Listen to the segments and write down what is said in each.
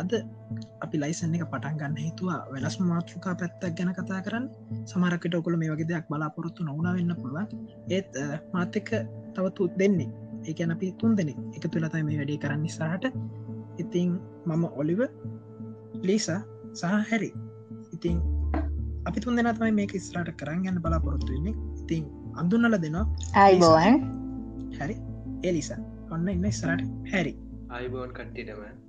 අද අපි ලයිසන් එක පටන් ගන්න හිතුවා වෙනස් මාතෘකා පැත්තක් ගැන කතා කරන්න. සමරකට ඔකොල මේ වගේ දෙයක් බලාපොරොත්තු නොවන වෙන්න පුළුවන්. ඒත් මාතක තවතුත් දෙන්නේ. ඒකැන අපි තුන් දෙනෙ එක තුළතයි මේ වැඩේ කරන්න නිසාහට ඉතිං මම ඔලිව ලීසා සහ හැරි. ඉතිං අපි තුන් දෙෙන තමයි මේක ස්රාට කරන්න ගැන්න බලාපොරොත්තු වෙන්නේ. ඉතිං අඳුන්නල දෙනවා අයිබෝවන් හැරි. එලිසා ඔන්න ඉන්න ස්රට හැරි. අයිබෝන් කට්ටිටම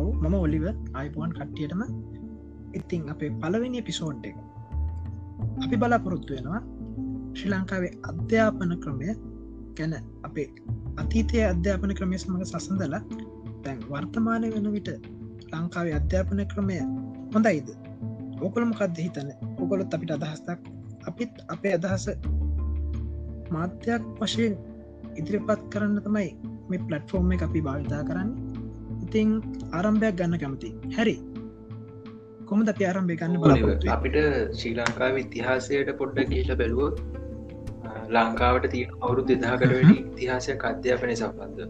ඔවු මම ඔලිව අයිපුවන් කට්ටියටම ඉතිං අපේ පලවෙනි පිසෝඩ් එක. අපි බලාපොරොත්තු වෙනවා ශ්‍රී ලංකාවේ අධ්‍යාපන ක්‍රමය ගැන. අපේ අතීතය අධ්‍යාපන ක්‍රමය සමඟ සසඳල තැන් වර්තමානය වෙන විට ලංකාවේ අධ්‍යාපන ක්‍රමය හොඳයිද? ඕකොළම කක්ද හිතන ඔකොලොත් අපිට අදහස්තක් අපිත් අපේ අදහස මාධ්‍යයක් වශයෙන් ඉදිරිපත් කරන්න තමයි මේ පලට්ෆෝර්ම් එක අපි භාවිතා කරන්න. ඉතිං ආරම්භයක් ගන්න කැමති. හැරි. කොම අපි ආරම්භය ගන්න බල අපිට ශ්‍රී ලංකාව ඉතිහාසයට පොඩ්ඩ කියල බැලුවොත් ලංකාවට තිය අවුරු දෙදාකට වැඩි ඉතිහාසයක් අධ්‍යාපනය සම්බන්ධ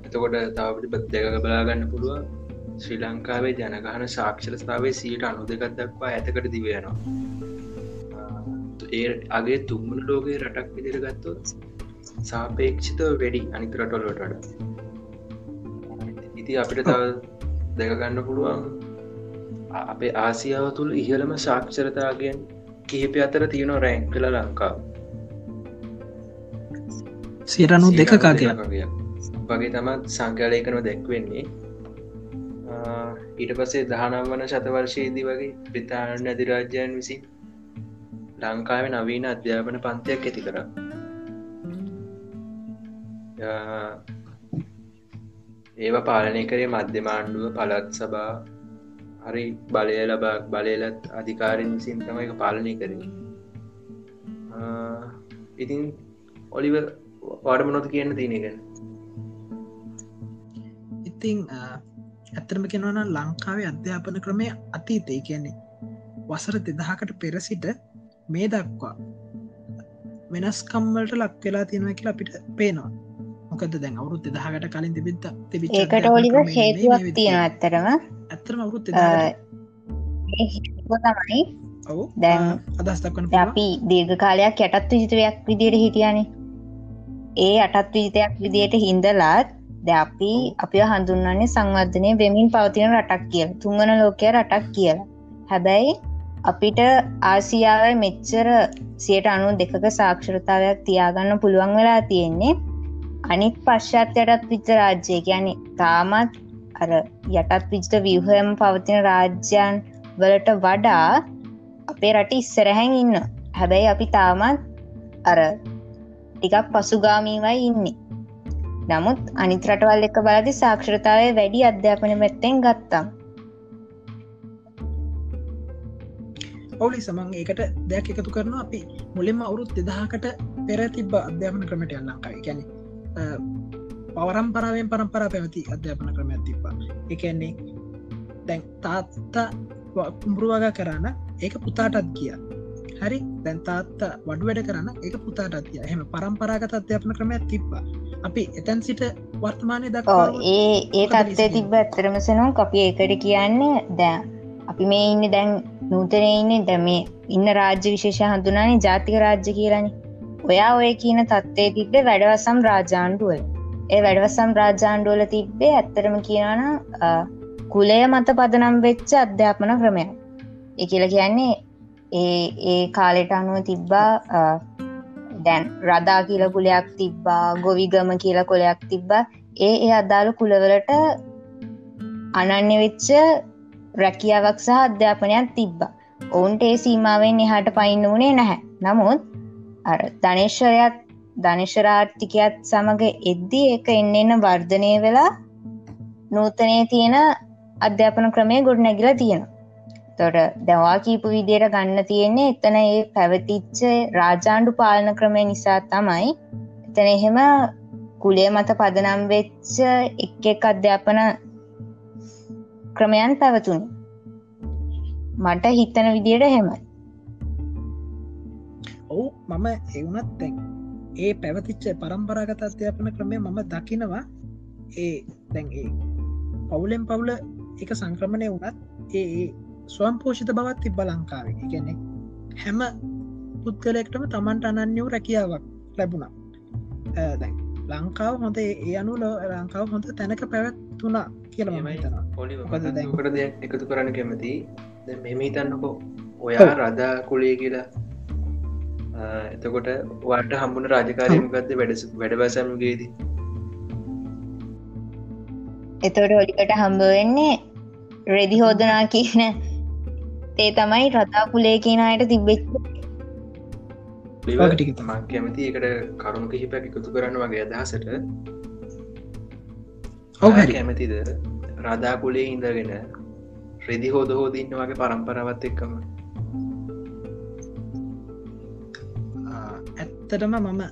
එතකොට තාවට පත් දෙක බලාගන්න පුළුව ශ්‍රී ලංකාවේ ජනගහන ශාක්ෂලස්ථාවේ සීට අනු දෙකත් දක්වා ඇතකට දිවයනවා ඒ අගේ තුම්මන ලෝකයේ රටක් විදිර ගත්තොත් සාපේක්ෂිත වැඩි වඩා ඉති අපිට තව දෙකගන්න පුළුවන්. අපේ ආසියාව තුළ ඉහළම ශාක්ෂරතාගෙන් කිහිප අතර තියෙන රැං කළ ලංකාව. සිරනු දෙක කාගයක් වගේ තමත් සංඛ්‍යාලයකන දැක්වෙන්නේ. ඊට පසේ දහනම් වන ශතවර්ශයේදී වගේ බ්‍රතාාන අධිරාජ්‍යයන් විසින් ලංකාව නවීන අධ්‍යාපන පන්තියක් ඇති කර ඒව පාලනය කරේ මධ්‍යමාණ්ඩුව පළත් සබා හරි බලය ලබා බලයලත් අධිකාරෙන් විසින් තම එක පාලනය කරේ. ඉතින් ඔලිව පාඩමනොත කියන්න තියනගෙන ඉතිං ඇත්තරම කෙනවන ලංකාවේ අධ්‍යාපන ක්‍රමය අතීතය. කියන්නේ වසර දෙදහකට පෙරසිට මේ දක්වා වෙනස්කම්වලට ලක් වෙලා තියෙනවා කියලා අපිට පේනවා. මොකද දැන් අවුරුත් දෙදහකට කලින් තිබිත්ත තිබි ඒකට ඔලිව හේතුවක් තියෙන ඇත්තරම ඇතරම අවුරුත් තමයි ඔවු දැන් අදස්තක්වන අපි දීර්ඝ කාලයක් යටත් විජිතවයක් විදියට හිටියනේ. ඒ අටත් විජිතයක් විදියට හින්දලාත් ද අපි අපිය හඳුන්වන්නේ සංවර්ධනය වෙමින් පවතින රටක් කියල. තුන්වන ලෝකය රටක් කියලා. හැබැයි අපිට ආසියාව මෙච්චර සියට අනු දෙකක සාක්ෂරතාවයක් තියාගන්න පුළුවන් වෙලා තියෙන්නේ අනිත් පශ්චාත්යටත් විච රාජ්‍යය. ගැන තාමත් අර යටත් විජ්ට විවහම පවතින රාජ්‍යයන් වලට වඩා අපේ රට ඉස්සරහැන් ඉන්න. හැබැයි අපි තාමත් අර ටිකක් පසුගාමීවයි ඉන්නේ. නමුත් අනිත් රටවල් එක බලදි සාක්ෂරතාවය වැඩි අධ්‍යාපන පැත්තෙන් ගත්තා. ඔවුලි සමන් ඒකට දෙයක් එකතු කරන අපි මුලින්ම අවුරුත් දෙදහකට පෙර තිබ අධ්‍යාපන ක්‍රමට යන්නකායි ගැන පවරම්පරාවෙන් පරම්පරා පැවති අධ්‍යාපන ක්‍රමයක් තිබ්බා. එකන්නේ දැන් තාත්තා කුම්රුවග කරන්න ඒක පුතාටත් කිය හරි? දැන් තාත්තා වඩු වැඩ කරන්න ඒක පුතාටත් කිය එහෙම පරම්පරාගත අධ්‍යාපන ක්‍රමයක් තිබ්බා. අපි එතැන් සිට වර්තමානය දක් ඒ ඒ තත්ත්ය තිබ්බ ඇත්තරමසනම් අපි ඒකට කියන්නේ දැ අපි මේ ඉන්න දැන් නූතනය ඉන්න දැ මේ ඉන්න රාජ්‍ය විශේෂ හඳුනානේ ජාතික රාජ්‍ය කියලනි ඔයා ඔය කියන තත්ත්ේ තිබ්බේ වැඩවසම් රාජාණ්ඩුවල්. ඒ වැඩවසම් රාජාණ්ඩුවල තිබ්බේ ඇත්තරම කියනන කුලය මත පදනම් වෙච්ච අධ්‍යාපන ක්‍රමයක්. ඒ කියල කියන්නේ ඒ ඒ කාලෙට අනුව තිබ්බා දැන් රදා කියල කුලයක් තිබ්බා ගොවිගම කියල කොලයක් තිබ්බා. ඒ ඒ අදාළ කුලවලට අනන්‍ය වෙච්ච රැකියාවක් සහ අධ්‍යාපනයක් තිබ්බා. ඔවුන්ට ඒ සීමාවෙන් එහාට පයින්න වනේ නැහැ. නමුත් අර ධනේශ්වරයක් ධනිශරාර්ථිකයත් සමඟ එද්දී එක එන්න එන්න වර්ධනය වෙලා නූතනය තියෙන අධ්‍යාපන ක්‍රමය ගොඩ නැගිලා තියෙන තොට දවා කීපු විදියට ගන්න තියෙන්නේ එතන ඒ පැවතිච්ච රාජාණ්ඩු පාලන ක්‍රමය නිසා තමයි. එතන එහෙම කුලේ මත පදනම් වෙච්ච එක් එක් අධ්‍යාපන ක්‍රමයන් පැවතුන්. මට හිතන විදියට හෙමයි ඔවු මම එවුනත් තැන් ඒ පැවතිච්ච පරම්පරාගත අධ්‍යාපන ක්‍රමය මම දකිනවා. ඒ දැන් ඒ පවුලෙන් පවුල එක සංක්‍රමණය වුණත් ඒ ස්වම් පෝෂිත බවත් තිබ්බ ලංකාවේ. කියන්නේ හැම පුද්ගලෙක්ටම තමන්ට අනන්‍යව රැකියාවක් ලැබුණා. දැන් ලංකාව හොඳ ඒ අනු ලංකාව හොඳ තැනක පැවැත්තුනා කියල මම හිතනවා. කට දෙයක් එකතු කරන්න කැමති මෙම හිතන්නකෝ. ඔයා රදා කුලේ කියලා එතකොට වාට හම්බුණ රාජකාරයමකක්ද වැඩ වැඩබසමගේදී එතවට හොලිකට හම්බ වෙන්නේ රෙදි හෝදනා කියන ඒ තමයි රතා කුලේ කියනයට තිබෙච්ච. මක් කැමති එකට කරුණු කිහිපැක් එකතු කරන්න වගේ අදහසට. ඔව කැමතිද? රදා කුලේ ඉඳගෙන රෙදි හෝද හෝදන්න වගේ පරම්පරවත් එක්කම ඇත්තටම මම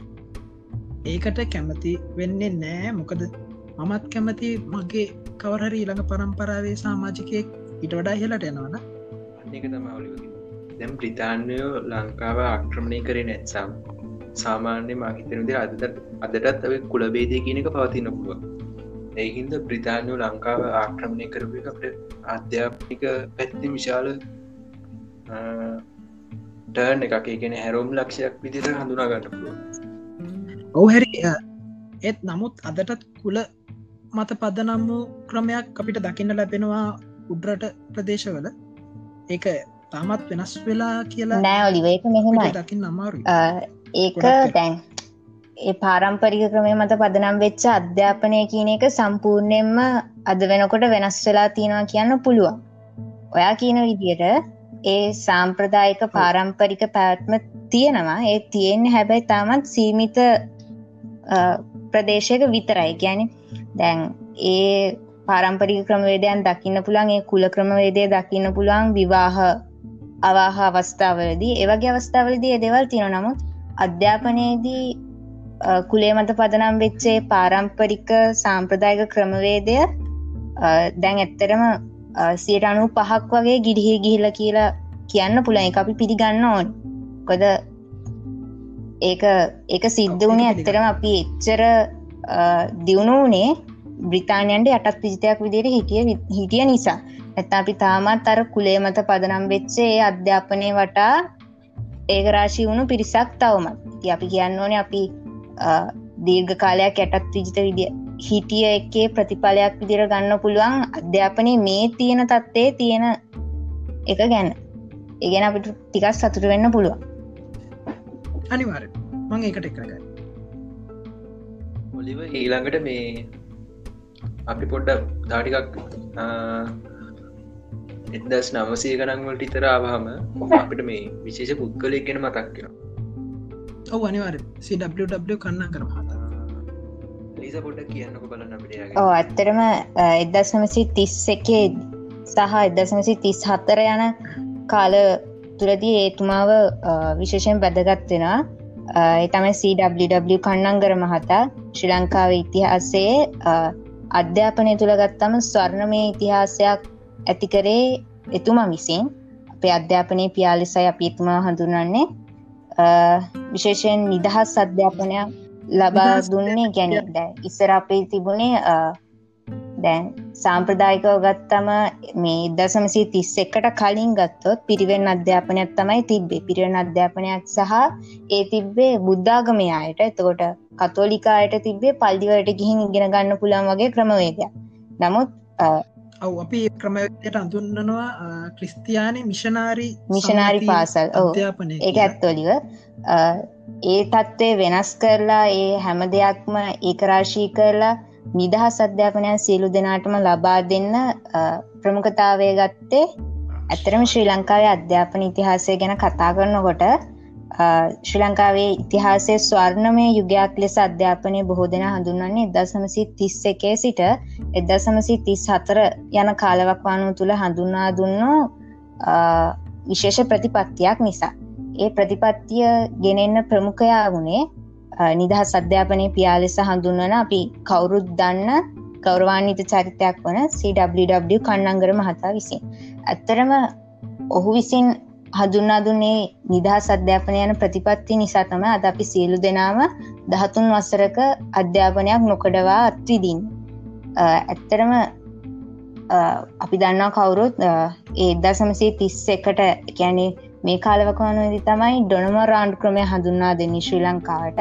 ඒකට කැමති වෙන්නේ නෑ. මොකද මමත් කැමති මගේ කවරහරි ඊළඟ පරම්පරාවේ සාමාජිකයෙක් ඉට වඩා හෙලට එනවන අක තම දැම් ප්‍රිතාන්යෝ ලංකාව ආක්‍රමණය කරේ නැත්සම් සාමාන්‍ය මහිතනද අදට අදටත් ඇ කුලබේදය කියන එක පවතින පුළුව ඒහින්ද බ්‍රිතාන්යෝ ලංකාව ආක්‍රමණය කරපු අපට අධ්‍යාපනික පැත්ති විශාල ටර්න් එකක්. ගෙන හැරෝම් ලක්ෂයක් විදිර හඳුනා ගන්න පුළුව ඔව හැරි. ඒත් නමුත් අදටත් කුල මත පදනම් වූ ක්‍රමයක් අපිට දකින්න ලැබෙනවා උඩරට ප්‍රදේශවල. ඒක තාමත් වෙනස් වෙලා කියලා නෑ ඔලිවේක මෙහෙමයි. දකින්න අමාරු ඒක දැන් ඒ පාරම්පරික ක්‍රමය මත පදනම් වෙච්ච අධ්‍යාපනය කියන එක සම්පූර්ණයෙන්ම අද වෙනකොට වෙනස් වෙලා තියෙනවා කියන්න පුළුවන්. ඔයා කියන විදියට ඒ සාම්ප්‍රදායික පාරම්පරික පැවැත්ම තියෙනවා. ඒ තියෙන්නේ හැබැයි තාමත් සීමිත ප්‍රදේශයක විතරයි. ගැන දැන් ඒ පාරම්පරික ක්‍රමවේදයන් දකින්න පුළන් ඒ කුල ක්‍රමවේදය දකින්න පුළුවන් විවාහ අවාහ අවස්ථාවලදී. ඒවගේ අවස්ථාවලදී දෙවල් තියෙන නමුත් අධ්‍යාපනයේදී කුලේ මත පදනම් වෙච්චේ පාරම්පරික සාම්ප්‍රදායක ක්‍රමවේදය දැන් ඇත්තරම සියට අනු පහක් වගේ ගිඩිහි ගිහිල කියලා කියන්න පුළන් අපි පිළිගන්න ඕන්. කොද ඒක ඒක සිද්ධ වනේ ඇත්තරම අපි එච්චර දියුණු වනේ බ්‍රිතාන්යන්ට යටත් පිජිතයක් විදියට හිටිය හිටිය නිසා. ඇත්ත අපි තාමත් අර කුලේ මත පදනම් වෙච්චේ අධ්‍යාපනය වටා ඒකරාශී වුණු පිරිසක් තවමත්. අපි කියන්න ඕනේ අපි දීර්ඝ කාලයක් යටත් විජිත විදිිය හිටිය එකේ ප්‍රතිඵලයක් විදිර ගන්න පුළුවන් අධ්‍යාපනය මේ තියෙන තත්ත්වය තියෙන එක ගැන්න ඒගෙන අපිට ටිකක් සතුට වෙන්න පුළුවන්. අනිවාර මං ඒකට එකරග ඔලිව ඊළඟට මේ අපි පොඩ්ඩ දාටිකක් එදස් නමසය ගනන්වලට ඉතරාවහම අපිට මේ විශේෂ පුද්ගලය ගෙන මතක් කියෙන ඔව අනිවාර CW කන්න කරම හතා ලීස පොඩ්ඩ කියන්නක බලන්න අපිට ඕ ඇත්තරම එදසමසි තිස් එකේ සහ එදසමසි තිස් හත්තර යන කාල තුරදී ඒතුමාව විශේෂයෙන් බැදගත්වෙනවා එතම CW කන්නංගර මහතා. ශ්‍රී ලංකාව ඉතිහාසයේ අධ්‍යාපනය තුළ ගත්තම ස්වර්ණමය ඉතිහාසයක් ඇතිකරේ එතුමා විසින්. අපේ අධ්‍යාපනය පියාලිසයි අපි එතුමා හඳුනන්නේ විශේෂයෙන් නිදහස් අධ්‍යාපනයක් ලබා දුන්නේ ගැන දැ ඉස්සර අපේ තිබුණේ දැන් සාම්ප්‍රදායිකව ගත්තම මේ දසමසි තිස්ස එකට කලින් ගත්තොත් පිරිවෙන් අධ්‍යාපනයක් තමයි තිබ්බේ පිරිවෙන් අධ්‍යාපනයක් සහ ඒ තිබ්බේ බුද්ධාගමය අයට එතකොට කතෝලිකායට තිබ්බේ පල්දිවලට ගිහින් ඉගෙන ගන්න පුළන් වගේ ක්‍රමවේදයක් නමුත් ඔව අපි ක්‍රමයට අඳුන්නනවා ක්‍රිස්තියානි මිෂනාරි මිෂනාරි පාසල්. අධ්‍යාපනය ඒ ඇත්තොලිව ඒ තත්ත්වය වෙනස් කරලා ඒ හැම දෙයක්ම ඒකරාශී කරලා නිදහස් අධ්‍යාපනයන් සියලු දෙනාටම ලබා දෙන්න ප්‍රමුඛතාවය ගත්තේ ඇතරම ශ්‍රී ලංකාවේ අධ්‍යාපන ඉතිහාසය ගැන කතා කරනකොට ශ්‍රී ලංකාවේ ඉතිහාසය ස්වර්ණමය යුගයක් ලෙස අධ්‍යාපනය බොහෝ දෙෙන හඳුන්වන්නේ එදා සමසි තිස්ස එකේ සිට එදා සමසි තිස් හතර යන කාලවක්වානුව තුළ හඳුන්වා දුන්නු විශේෂ ප්‍රතිපත්තියක් නිසා. ඒ ප්‍රතිපත්තිය ගෙනෙන්න ප්‍රමුඛයා වුණේ නිදහස් අධ්‍යාපනය පියා ලෙස හඳුන්වන අපි කවුරුත් දන්න ගෞරවාන්විත චරිතයක් වන CW කන්නංගර මහතා විසින්. ඇත්තරම ඔහු විසින් හඳුන්නා දුන්නේ නිදහස් අධ්‍යාපනය යන ප්‍රතිපත්ති නිසා තම අද අපි සියලු දෙනාම දහතුන් වස්සරක අධ්‍යාපනයක් නොකඩවා අත්විදින්. ඇත්තරම අපි දන්නවා කවුරුත් ඒදා සමසේ තිස්ස එකට ගැනේ මේ කාලවකවනදි තමයි ඩොනම රාන්ඩ් ක්‍රමය හඳුන්නා දෙන්නේ ශ්‍රී ලංකාවට.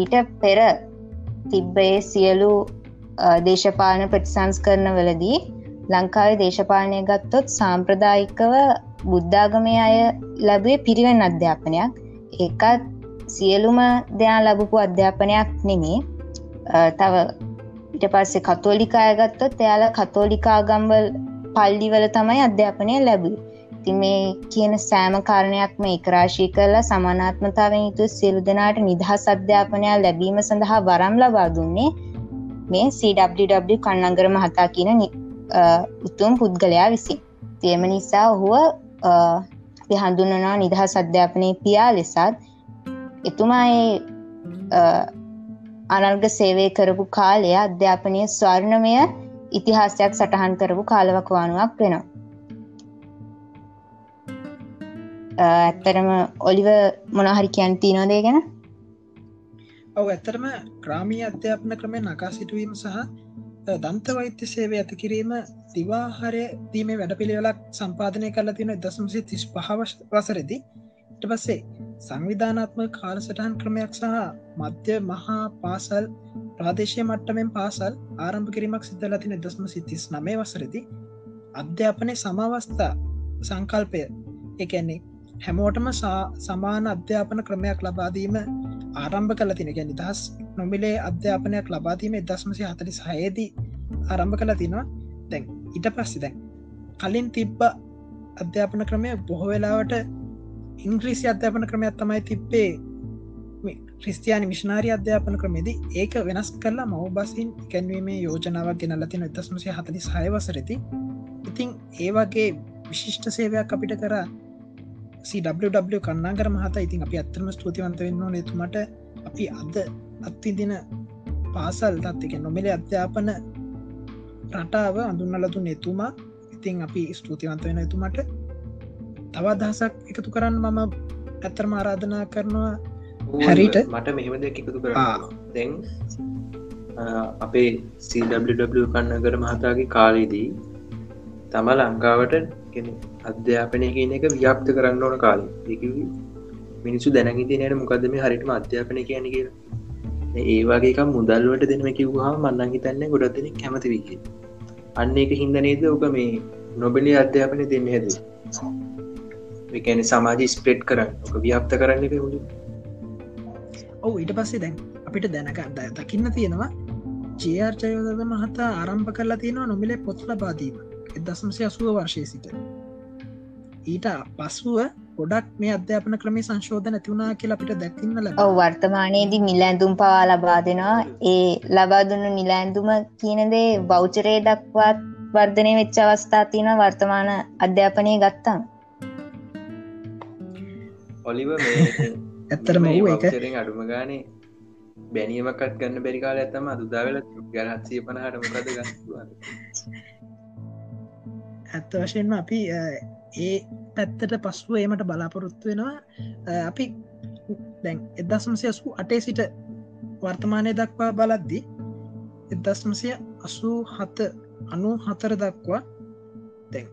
ඊට පෙර තිබ්බේ සියලු දේශපාලන ප්‍රතිසංස් කරන වලදී ලංකාවේ දේශපාලනය ගත්තොත් සාම්ප්‍රදායිකව බුද්ධාගමය අය ලැබේ පිරිවෙන් අධ්‍යාපනයක්. ඒකත් සියලුම දෙයා ලැබපු අධ්‍යාපනයක් නෙමේ. තව ඉට පස්සේ කතෝලිකාය ගත්තොත් එයාල කතෝලිකාගම්වල් පල්ලිවල තමයි අධ්‍යාපනය ලැබී ති මේ කියන සෑම කාරණයක්ම එකරාශී කරලා සමානාත්මතාවෙන් යුතු සියලු දෙනාට නිදහස් අධ්‍යාපනයක් ලැබීම සඳහා වරම් ලබා දුන්නේ මේ CWW කන්නංගර මහතා කියන උතුම් පුද්ගලයා විසින්. තියම නිසා ඔහුව අපි හඳුන්නනවා නිදහස් අධ්‍යාපනය පියා ලෙසත් එතුමා අනර්ග සේවය කරපු කාලය අධ්‍යාපනය ස්වර්ණමය ඉතිහාසයක් සටහන් කරපු කාලවකවානුවක් වෙනවා. ඇත්තරම ඔලිව මොනහරි කියන් තිනෝදේ ගැන? ඔව ඇත්තරම ක්‍රාමී අධ්‍යාපන ක්‍රමය නකා සිටුවීම සහ දන්ත වෛත්‍ය සේවය ඇති කිරීම දිවාහරය දීමේ වැඩ පිළිවෙලක් සම්පාධනය කරලා තියෙන දසම්සේ තිස් පහවශ වසරදි ට පස්සේ සංවිධානාත්ම කාලසටහන් ක්‍රමයක් සහ මධ්‍ය මහා පාසල් ප්‍රාදේශය මට්ටමෙන් පාසල් ආරම්භ කිරීමක් සිද්ධලා තින දස්ම සිතිස් නමේ වසරදි අධ්‍යාපනය සමවස්ථා සංකල්පය එකන්නේ හැමෝටම සමාන අධ්‍යාපන ක්‍රමයක් ලබාදීම ආරම්භ කල තින ගැ නිදහස් නොමිලේ අධ්‍යාපනයක් ලබාදීම දස්මසි හතලි සහයේදී ආරම්භ කල තිනවා දැන් ඉට පස්සි දැන් කලින් තිබ්බ අධ්‍යාපන ක්‍රමය බොහෝ වෙලාවට ඉංග්‍රීසි අධ්‍යාපන ක්‍රමයක් තමයි තිබ්බේ. ක්‍රිස්තියානි මිෂනාරි අධ්‍යාපන ක්‍රමේද ඒක වෙනස් කරලා මව බසින් කැන්වීමේ යෝජනාවක් ගෙනල්ල තින එතස්මසය හතලි සයවසරති ඉතිං ඒවගේ විශිෂ්ට සේවයක් අපිට කර CW කන්නාගර මහත ඉතින් අපි අත්තරම ස්තුතිවන්ත වෙන්න නතුමට අපි අද අත්තිදින පාසල් තත් එක නොමෙල අධ්‍යාපන රටාව අඳුන්නලතු නෙතුමා ඉතින් අපි ස්තුතිවන්ත වෙන එතුමට. තවත් දහසක් එකතු කරන්න මම ඇත්තරම ආරාධනා කරනවා හැරිට. මට මෙහෙම දෙ එකතු කර දැන් අපේ CW කන්නගර මහතාගේ කාලයේදී තම ලංකාවට අධ්‍යාපනය කියන එක ව්‍යාප්ත කරන්න ඕන කාලේ. දෙකිව මිනිසු දැනගිතිනයට මොකද මේ හරිටම අධ්‍යාපනය කියන කිය ඒවාගේක මුදල්වට දෙනම කිව්හා මන්නන් හිතන්න ගොඩක් දෙන කැමති විකි අන්න එක හින්ද නේද ඕක මේ නොබෙලි අධ්‍යාපනය දෙන්න හැද එකැන සමාජී ස්ප්‍රේට් කරන්න. ඕක ව්‍යාප්ත කරන්න එක හුලි ඔවු ඊට පස්සේ දැන් අපිට දැනකන්න දකින්න තියෙනවා ජයාර්චයෝද මහතා ආරම්භ කරලා තියෙනවා නොමිලේ පොත්ල බාදීම එදසමසය අසුව වර්ශය සිට. ඊට පසුව ගොඩක් මේ අධ්‍යාපන ක්‍රමේ සංශෝධන ඇතිවුණා කියලා අපිට දැක්කින්න ල ඔව වර්තමානයේදී නිලැඳුම් පවා ලබා දෙනවා. ඒ ලබාදුන්නු නිලැන්දුම කියනදේ බෞචරය දක්වාත් වර්ධනය වෙච්ච අවස්ථා තියෙන වර්තමාන අධ්‍යාපනය ගත්තම්. ඔලිව ඇත්තරම අඩුම ගානේ බැනියමකත් ගන්න බැරිකාල ඇතම අදුදාවල ගැරහත්සය පනහට මොකද ගන්න ඇත්ත වශයෙන්ම අපි ඒ පැත්තට පස්සුව ඒමට බලාපොරොත්තු වෙනවා. අපි දැන් එදස්මසය අසු අටේ සිට වර්තමානය දක්වා බලද්දි එදස්මසය අසූ හත අනු හතර දක්වා දැන්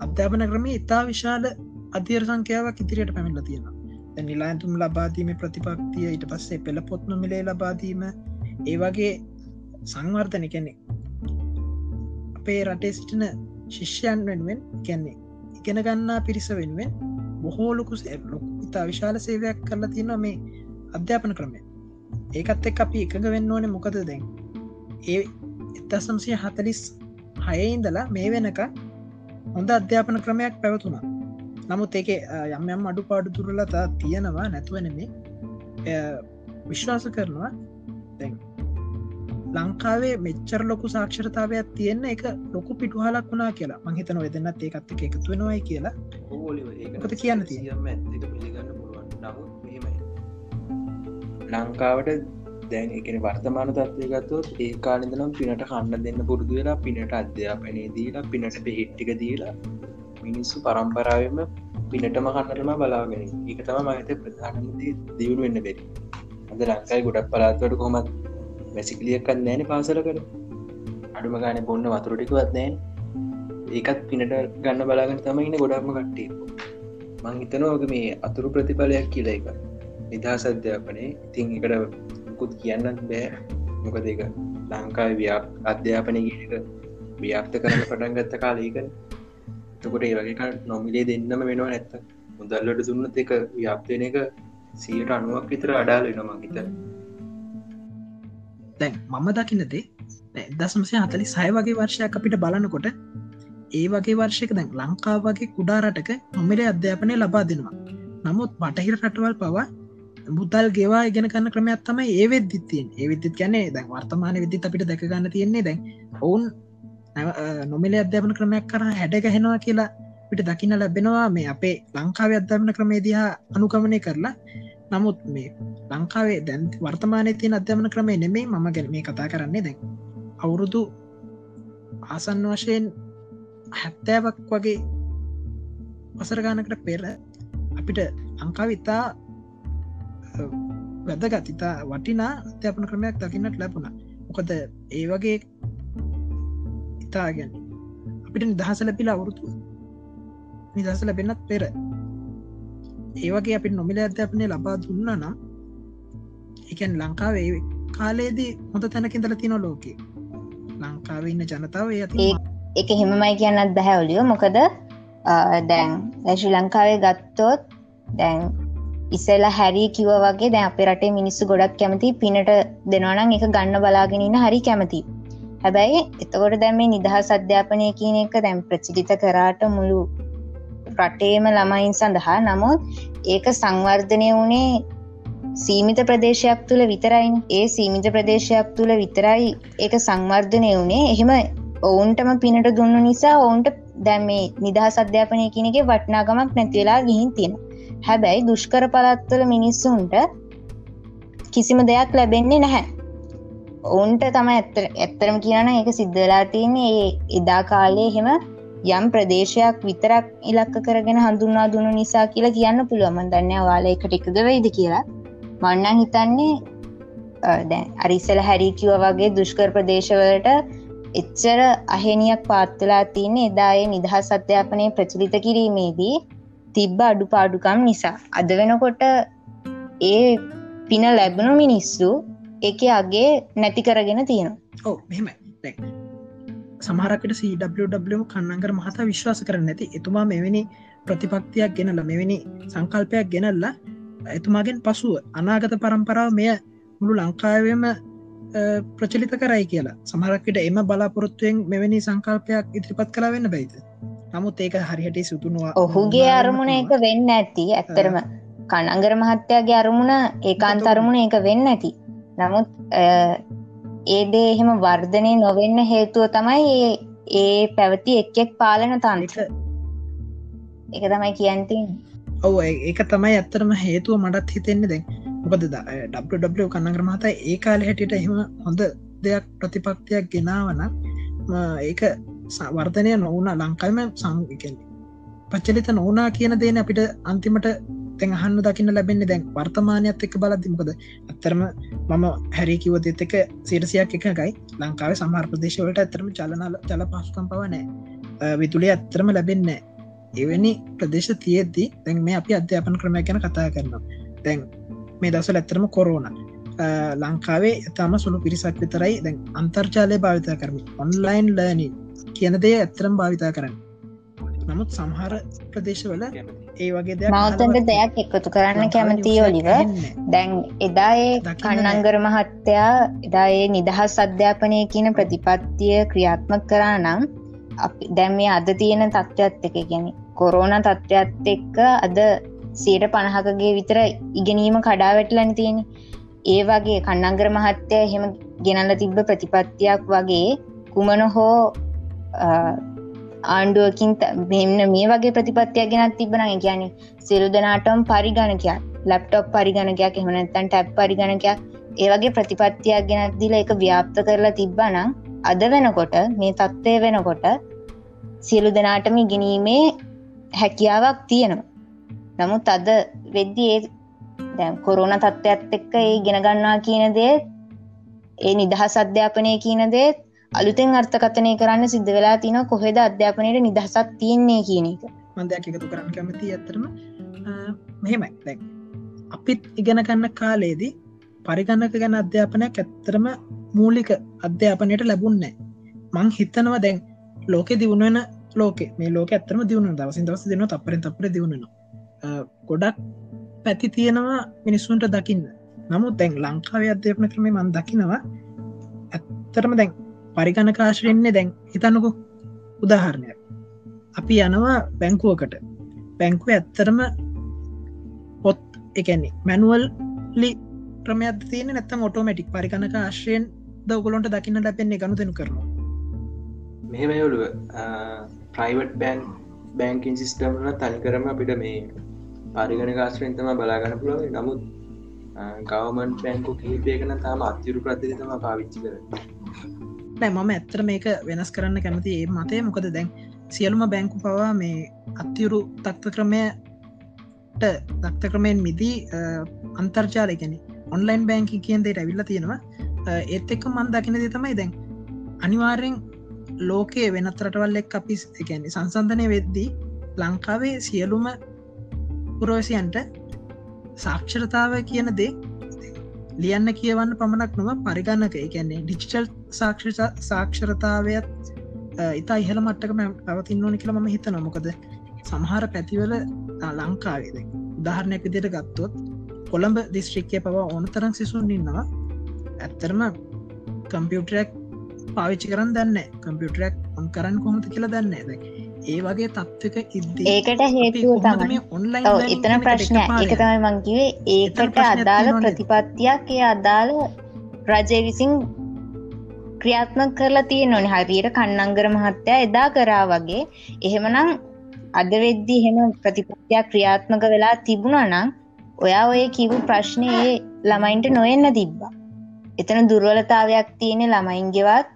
අධ්‍යාපන ක්‍රමේ ඉතා විශාල අධීර සංඛ්‍යාවක් ඉදිරියට පැමිල්ල තියෙනවා. නිලාඇතුම් ලබාදීම ප්‍රතිපක්තිය ඊට පස්සේ පෙළ පොත්න මිලේ ලබාදීම ඒ වගේ සංවර්ධන කැනෙ අපේ රටේ සිටින ශිෂ්‍යයන් වෙනුවෙන් කැන්නේ ඉගෙන ගන්නා පිරිස වෙනුවෙන් බොහෝලොකු ලොක් ඉතා විශාල සේවයක් කරලා තියනවා මේ අධ්‍යාපන ක්‍රමය. ඒකත් එක් අපි එකඟ වෙන්න ඕන මොකද දැන්? ඒ එත්තසම්සිය හතලිස් හයඉඳලා මේ වෙනක හොඳ අධ්‍යාපන ක්‍රමයක් පැවතුනා නමුත් ඒක යම් යම් අඩු පාඩු තුරලතා තියෙනවා නැතුවනෙමේ විශ්වාස කරනවා දැන් ලංකාවේ මෙච්චර ලොකු සාක්ෂරතාවයක් තියෙන්න එක ලොකු පිටුහලක් වුණා කියලා. මහිතන වෙදන්නත් ඒකත් එක එකතු වෙනවයි කියලා. ොත කියන්න තිය ලංකාවට දැන් එකන වර්තමාන තත්වය ගත්තොත් ඒ කාලෙදනම් පිනට කන්න දෙන්න පුරුදු වෙලා පිනට අධ්‍යාපනය දීලා පිනට පෙහිට්ටික දීලා මිනිස්සු පරම්පරාවම පිනටම කන්නටම බලාගෙන එක තම මහිත ප්‍රධානමති දියුණු වෙන්න බෙරි. අද ලංකායි ගොඩක් පලාත්වට කොමත් මැසිකලියක්කත් නෑන පාසල කර අඩුම ගාන බොන්න වතුරටිකවත් නෑන් ඒකත් පිනට ගන්න බලාගෙන තමයින්න ගොඩක්ම කට්ටිය. මං හිතනෝක මේ අතුරු ප්‍රතිඵලයක් කියලා එක නිදහස් අධ්‍යාපනය. ඉතින් එකට කුත් කියන්නත් බෑ. මොකද එක ලංකාව ව්‍යාප අධ්‍යාපනය කියක ව්‍යාප්ත කරන්න පටන් ගත්ත කාලයක එතකොට ඒ වගේ නොමිලේ දෙන්නම වෙනවා නැත්ත මුදල්ලට දුන්නත් එක ව්‍යාප්තන එක සියට අනුවක් විතර අඩාල වෙනවා හිත දැන් මම දකිනදේ දසමසය හතලි සය වගේ වර්ෂයක් අපිට බලනකොට ඒ වගේ වර්ෂයක දැන් ලංකා වගේ කුඩාරටක නොමිලේ අධ්‍යාපනය ලබා දෙනවා. නමුත් බටහිර රටවල් පවා මුදල් ගෙවා ඉගෙන කන්න ක්‍රමයක් තමයි ඒ වෙද්දිත්තියෙන් ඒ විද්දිත් ගැනේ දැන් වර්තමාන විදිත් අපිට දැකගන්න තියෙන්නේ දැන් ඔවුන් නොමිල අධ්‍යාපන ක්‍රමයක් කර හැඩගහෙනවා කියලා පිට දකින්න ලැබෙනවා. මේ අපේ ලංකාව අධ්‍යාපන ක්‍රමේදහා අනුකමනය කරලා නමුත් මේ ලංකාවේ දැන් වර්තමානය තියන අධ්‍යමන ක්‍රමේ නෙමේ මම ගැන මේ කතා කරන්නේ දැන්. අවුරුදු ආසන් වශයෙන් හැත්තෑවක් වගේ වසරගානකට පෙර අපිට ලංකාව ඉතා වැදගත් ඉතා වටිනා අධ්‍යාපන ක්‍රමයක් දකින්නට ලැබුණ. මොකද ඒ වගේ ඉතාගැන අපිට නිදහස ලැබිල අවුරුතු නිදහස ලැබෙනත් පෙර ඒවගේ අපි නොමිල අධ්‍යාපනය ලබා දුන්න නම් එකන් ලංකාවේ කාලයේදී හොඳ තැනකින්දල තින ලෝකේ. ලංකාව ඉන්න ජනතාව එක හෙමමයි කියන්නත් බැහැවලියෝ මොකද දැන් ශ්‍රී ලංකාවේ ගත්තොත් දැන් ඉස්සෙල්ලා හැරී කිව වගේ දැ අප රටේ මිනිස්සු ගොඩක් කැමති පිනට දෙනවනම් එක ගන්න බලාගෙනන්න හරි කැමති. හැබැයි එතකොට දැම මේ නිදහස් අධ්‍යාපනය කියන එක දැම් ප්‍රචිලිත කරාට මුළු රටේම ළමයින් සඳහා. නමුත් ඒක සංවර්ධනය වනේ සීමිත ප්‍රදේශයක් තුළ විතරයින් ඒ සීමිත ප්‍රදේශයක් තුළ විතරයි ඒක සංවර්ධනය වනේ එහෙම ඔවුන්ටම පිනට දුන්න නිසා ඔවුන්ට දැම් මේ නිදහස් අධ්‍යාපනය කියනගේ වටනාගමක් නැතිවෙලා ගිහින් තියෙන හැබැයි දුෂ්කර පළත්වල මිනිස්සුන්ට කිසිම දෙයක් ලැබෙන්නේ නැහැ. ඔවුන්ට තම ඇත්තර ඇත්තරම කියන එක සිද්ධලා තියන්නේ. ඒ එදා කාලේ හෙම යම් ප්‍රදේශයක් විතරක් ඉලක්ක කරගෙන හඳුන්වා දුන්නු නිසා කියලා කියන්න පුළුවමන් දන්න වාල එකට එකද වෙයිද කියලා. මන්නන් හිතන්නේ දැන් අරිස්සල හැරිකිව වගේ දුෂ්කර ප්‍රදේශවලට එච්චර අහෙනියක් පාත්තුලා තියන්නේ එදායේ නිදහස් අධ්‍යාපනය ප්‍රචලිත කිරීමේදී තිබ්බ අඩු පාඩුකම් නිසා. අද වෙනකොට ඒ පින ලැබුණු මිනිස්සු එක අගේ නැති කරගෙන තියෙනවා. ඕ මෙහෙම සමහරකට සW කන්නංගර මහතා විශ්වාස කරන්න ඇති එතුමා මෙවැනි ප්‍රතිපක්තියක් ගෙනල මෙවැනි සංකල්පයක් ගෙනල්ලා එතුමාගෙන් පසුව අනාගත පරම්පරාව මෙය මුළු ලංකාවම ප්‍රචලිත කරයි කියලා. සමහරක්කට එම බලාපොරොත්තුවෙන් මෙවැනි සංකල්පයක් ඉදිරිපත් කලා වෙන්න බයිත නමුත් ඒක හරිහට සුතුනවා ඔහුගේ අරමුණ එක වෙන්න ඇති ඇත්තරම කණංගර මහත්තයාගේ අරමුණ ඒකාන්ත අරමුණ ඒක වෙන්න ඇති නමුත් ඒදේ එහෙම වර්ධනය නොවෙන්න හේතුව තමයි ඒ පැවති එක්ෙක් පාලන තන්ත්‍ර. එක තමයි කියන්තින් ඔව ඒක තමයි ඇත්තරම හේතුව මටත් හිතෙන්නේ දැන්. මොකද ඩ කන්නගර මහතා ඒ කාල හැටියට එහෙම හොඳ දෙයක් ප්‍රතිපක්තියක් ගෙනාවන ඒක වර්ධනය නොවන ලංකායිම සංකෙන් පච්චලිත නොවනා කියන දේන අපිට අන්තිමට තැන් අහන්න දකින්න ලැබෙන්නේ දැන් වර්තමානයත් එක්ක බලදිමකද ඇත්තරම මම හැරිකිව දෙත් එක සිරසියක් එකකයි ලංකාව සමහර ප්‍රදේශවලට ඇතරම චලනල චල පහසුකම් පවනෑ විතුලේ ඇත්තරම ලැබෙන්නේ එවැනි ප්‍රදේශ තියෙද්දී දැන් මේ අපි අධ්‍යාපන ක්‍රමය ගැන කතා කරනවා. දැන් මේ දසල ඇත්තරම කොරෝන. ලංකාවේ තම සුළු පිරිසක් විතරයි දැන් අන්තර්ජාලය භාවිතා කරම ඔන්ලයින් ලර්නින් කියන දේ ඇත්තරම් භාවිතා කරන්න. නමුත් සමහර ප්‍රදේශවල ඒ වගේ මවතන්ට දෙයක් එකතු කරන්න කැමති ඔලිව. දැන් එදාඒ කන්නංගර මහත්තයා එදාඒ නිදහස් අධ්‍යාපනය කියන ප්‍රතිපත්තිය ක්‍රියාත්මක කරා නම් අපි දැම් මේ අද තියෙන තත්ත්වත් එක ගැන කොරෝන තත්ත්වත් එක්ක අද සේට පණහකගේ විතර ඉගෙනීම කඩා වැටලන තියෙන ඒ වගේ කන්නංගර මහත්තය එහෙම ගෙනල්ල තිබ්බ ප්‍රතිපත්තියක් වගේ කුමන හෝ ආණ්ඩුවකින් මෙන්න මේ වගේ ප්‍රතිපත්තියක් ගෙනත් තිබන කියන සිරු දෙනාටම් පරිගණකයක්. ලැප්ටොප් පරිගණකයක් එහමනත්තන් ටැප් පරිගණකයක් ඒ වගේ ප්‍රතිපත්තියක් ගෙනත් දිල එක ව්‍යාප්ත කරලා තිබ්බනම් අද වෙනකොට මේ තත්ත්වය වෙනකොට සියලු දෙනාටම ඉගෙනීමේ හැකියාවක් තියෙනවා. නමුත් අද වෙද්දි ඒ දැන් කොරුණ තත්ත්වත් එක්ක ඒ ගෙනගන්නා කියන දේ ඒ නිදහස් අධ්‍යාපනය කියන දේත් අලුතෙන් අර්ථකතනය කරන්න සිද්ධ වෙලා තින කොහෙද අධ්‍යාපනයට නිදහසක් තියෙන්නේ කියන එක. මන්දයක් එකතු කරන්න කැමති ඇතරම මෙහෙමයි. දැන් අපිත් ඉගෙන ගන්න කාලේදී පරිගන්නක ගැන අධ්‍යාපනයක් ඇත්තරම මූලික අධ්‍යාපනයට ලැබුන්නෑ මං හිතනවා දැන් ලෝකෙ දියුණුවෙන ලෝකෙ. මේ ලෝක ඇත්තරම දියුණු දවසින් දවස දෙන අපර අපර දියුණන ගොඩක් පැති තියෙනවා මිනිස්සුන්ට දකින්න. නමුත් දැන් ලංකාව අධ්‍යාපන ක්‍රම මන් දකිනවා ඇත්තරම දැන් පරිගණකාශයෙන්නේ දැන් හිතන්නකු උදාහරණයක්. අපි යනවා බැංකුවකට. බැංකුව ඇත්තරම පොත් එකන්නේ මැනුවල් ලි ක්‍රමයක් තියන නැත්තම ඔටෝමටික් පරිගණක ආශ්‍රයෙන් දවගලොන්ට දකින්න ලැපෙන්නේ ගනුතෙනු කරනවා? මෙහෙමයවලුව ප්‍රයිවට් බෑන් බෑංකින් සිිස්ටම්ල තනිකරම අපිට මේ පරිගණ කාශ්‍රයෙන් තම බලාගන්න පුළුව නමුත් ගවමන් බැංකු කිහිපයකන තාම අත්තිරු ප්‍රතිය තම පාවිච්චි කර නෑ මම ඇත්තර මේක වෙනස් කරන්න කැමති ඒ මතය. මොකද දැන් සියලුම බැංකු පවා මේ අත්තිවරු තක්ත ක්‍රමයට දක්ත ක්‍රමයෙන් මිදී අන්තර්ජාලයකැන ඔන්ලයින් බැංකි කියන්දේට ඇවිල්ල තියෙනවා. ඒත් එක්ක මන් දකින දේ තමයි දැන් අනිවාරෙන් ලෝකයේ වෙනත් රටවල්ලෙක් අපි එකැන සංසන්ධනය වෙද්දී ලංකාවේ සියලුම පුරෝසියන්ට සාක්ෂරතාව කියන දේ ලියන්න කියවන්න පමණක් නොව පරිගන්නක එකන්නේ ඩිජිටල් සාක්ෂ සාක්ෂරතාවයත් ඉතා ඉහල මට්ටක පවතින්න ඕනි කියලා ම හිත නොමොකද සමහර පැතිවල ලංකාවේද උදාහරණයක් විදියට ගත්තොත් කොළඹ දිස්ත්‍රික්කය පවා ඕන තරන් සිසුන් ඉන්නවා. ඇත්තරම කම්පියුටරක් පාවිච්චි කරන්න දන්න කම්පියුටරක් ඔන් කරන්න කොමත කියලා දන්න ඇද ඒ වගේ තත්වක ඉද ඒකට හේතුව තමයි? ඔන්ලයින් එතන ප්‍රශ්නය එක තමයි මංකිවේ ඒකට අදාළ ප්‍රතිපත්තියක් ඒ අදාළ රජය විසින් ක්‍රියාත්ම කරලා තිය නොනි හරියට කන්නංගර මහත්තයා එදා කරා වගේ. එහෙමනම් අද වෙද්දි හෙම ප්‍රතිපත්තියක් ක්‍රියාත්මක වෙලා තිබුණා නම් ඔයා ඔය කිව් ප්‍රශ්නය ඒ ළමයින්ට නොෙන්න තිබ්බා. එතන දුර්වලතාවයක් තියෙන ළමයින්ගෙවත්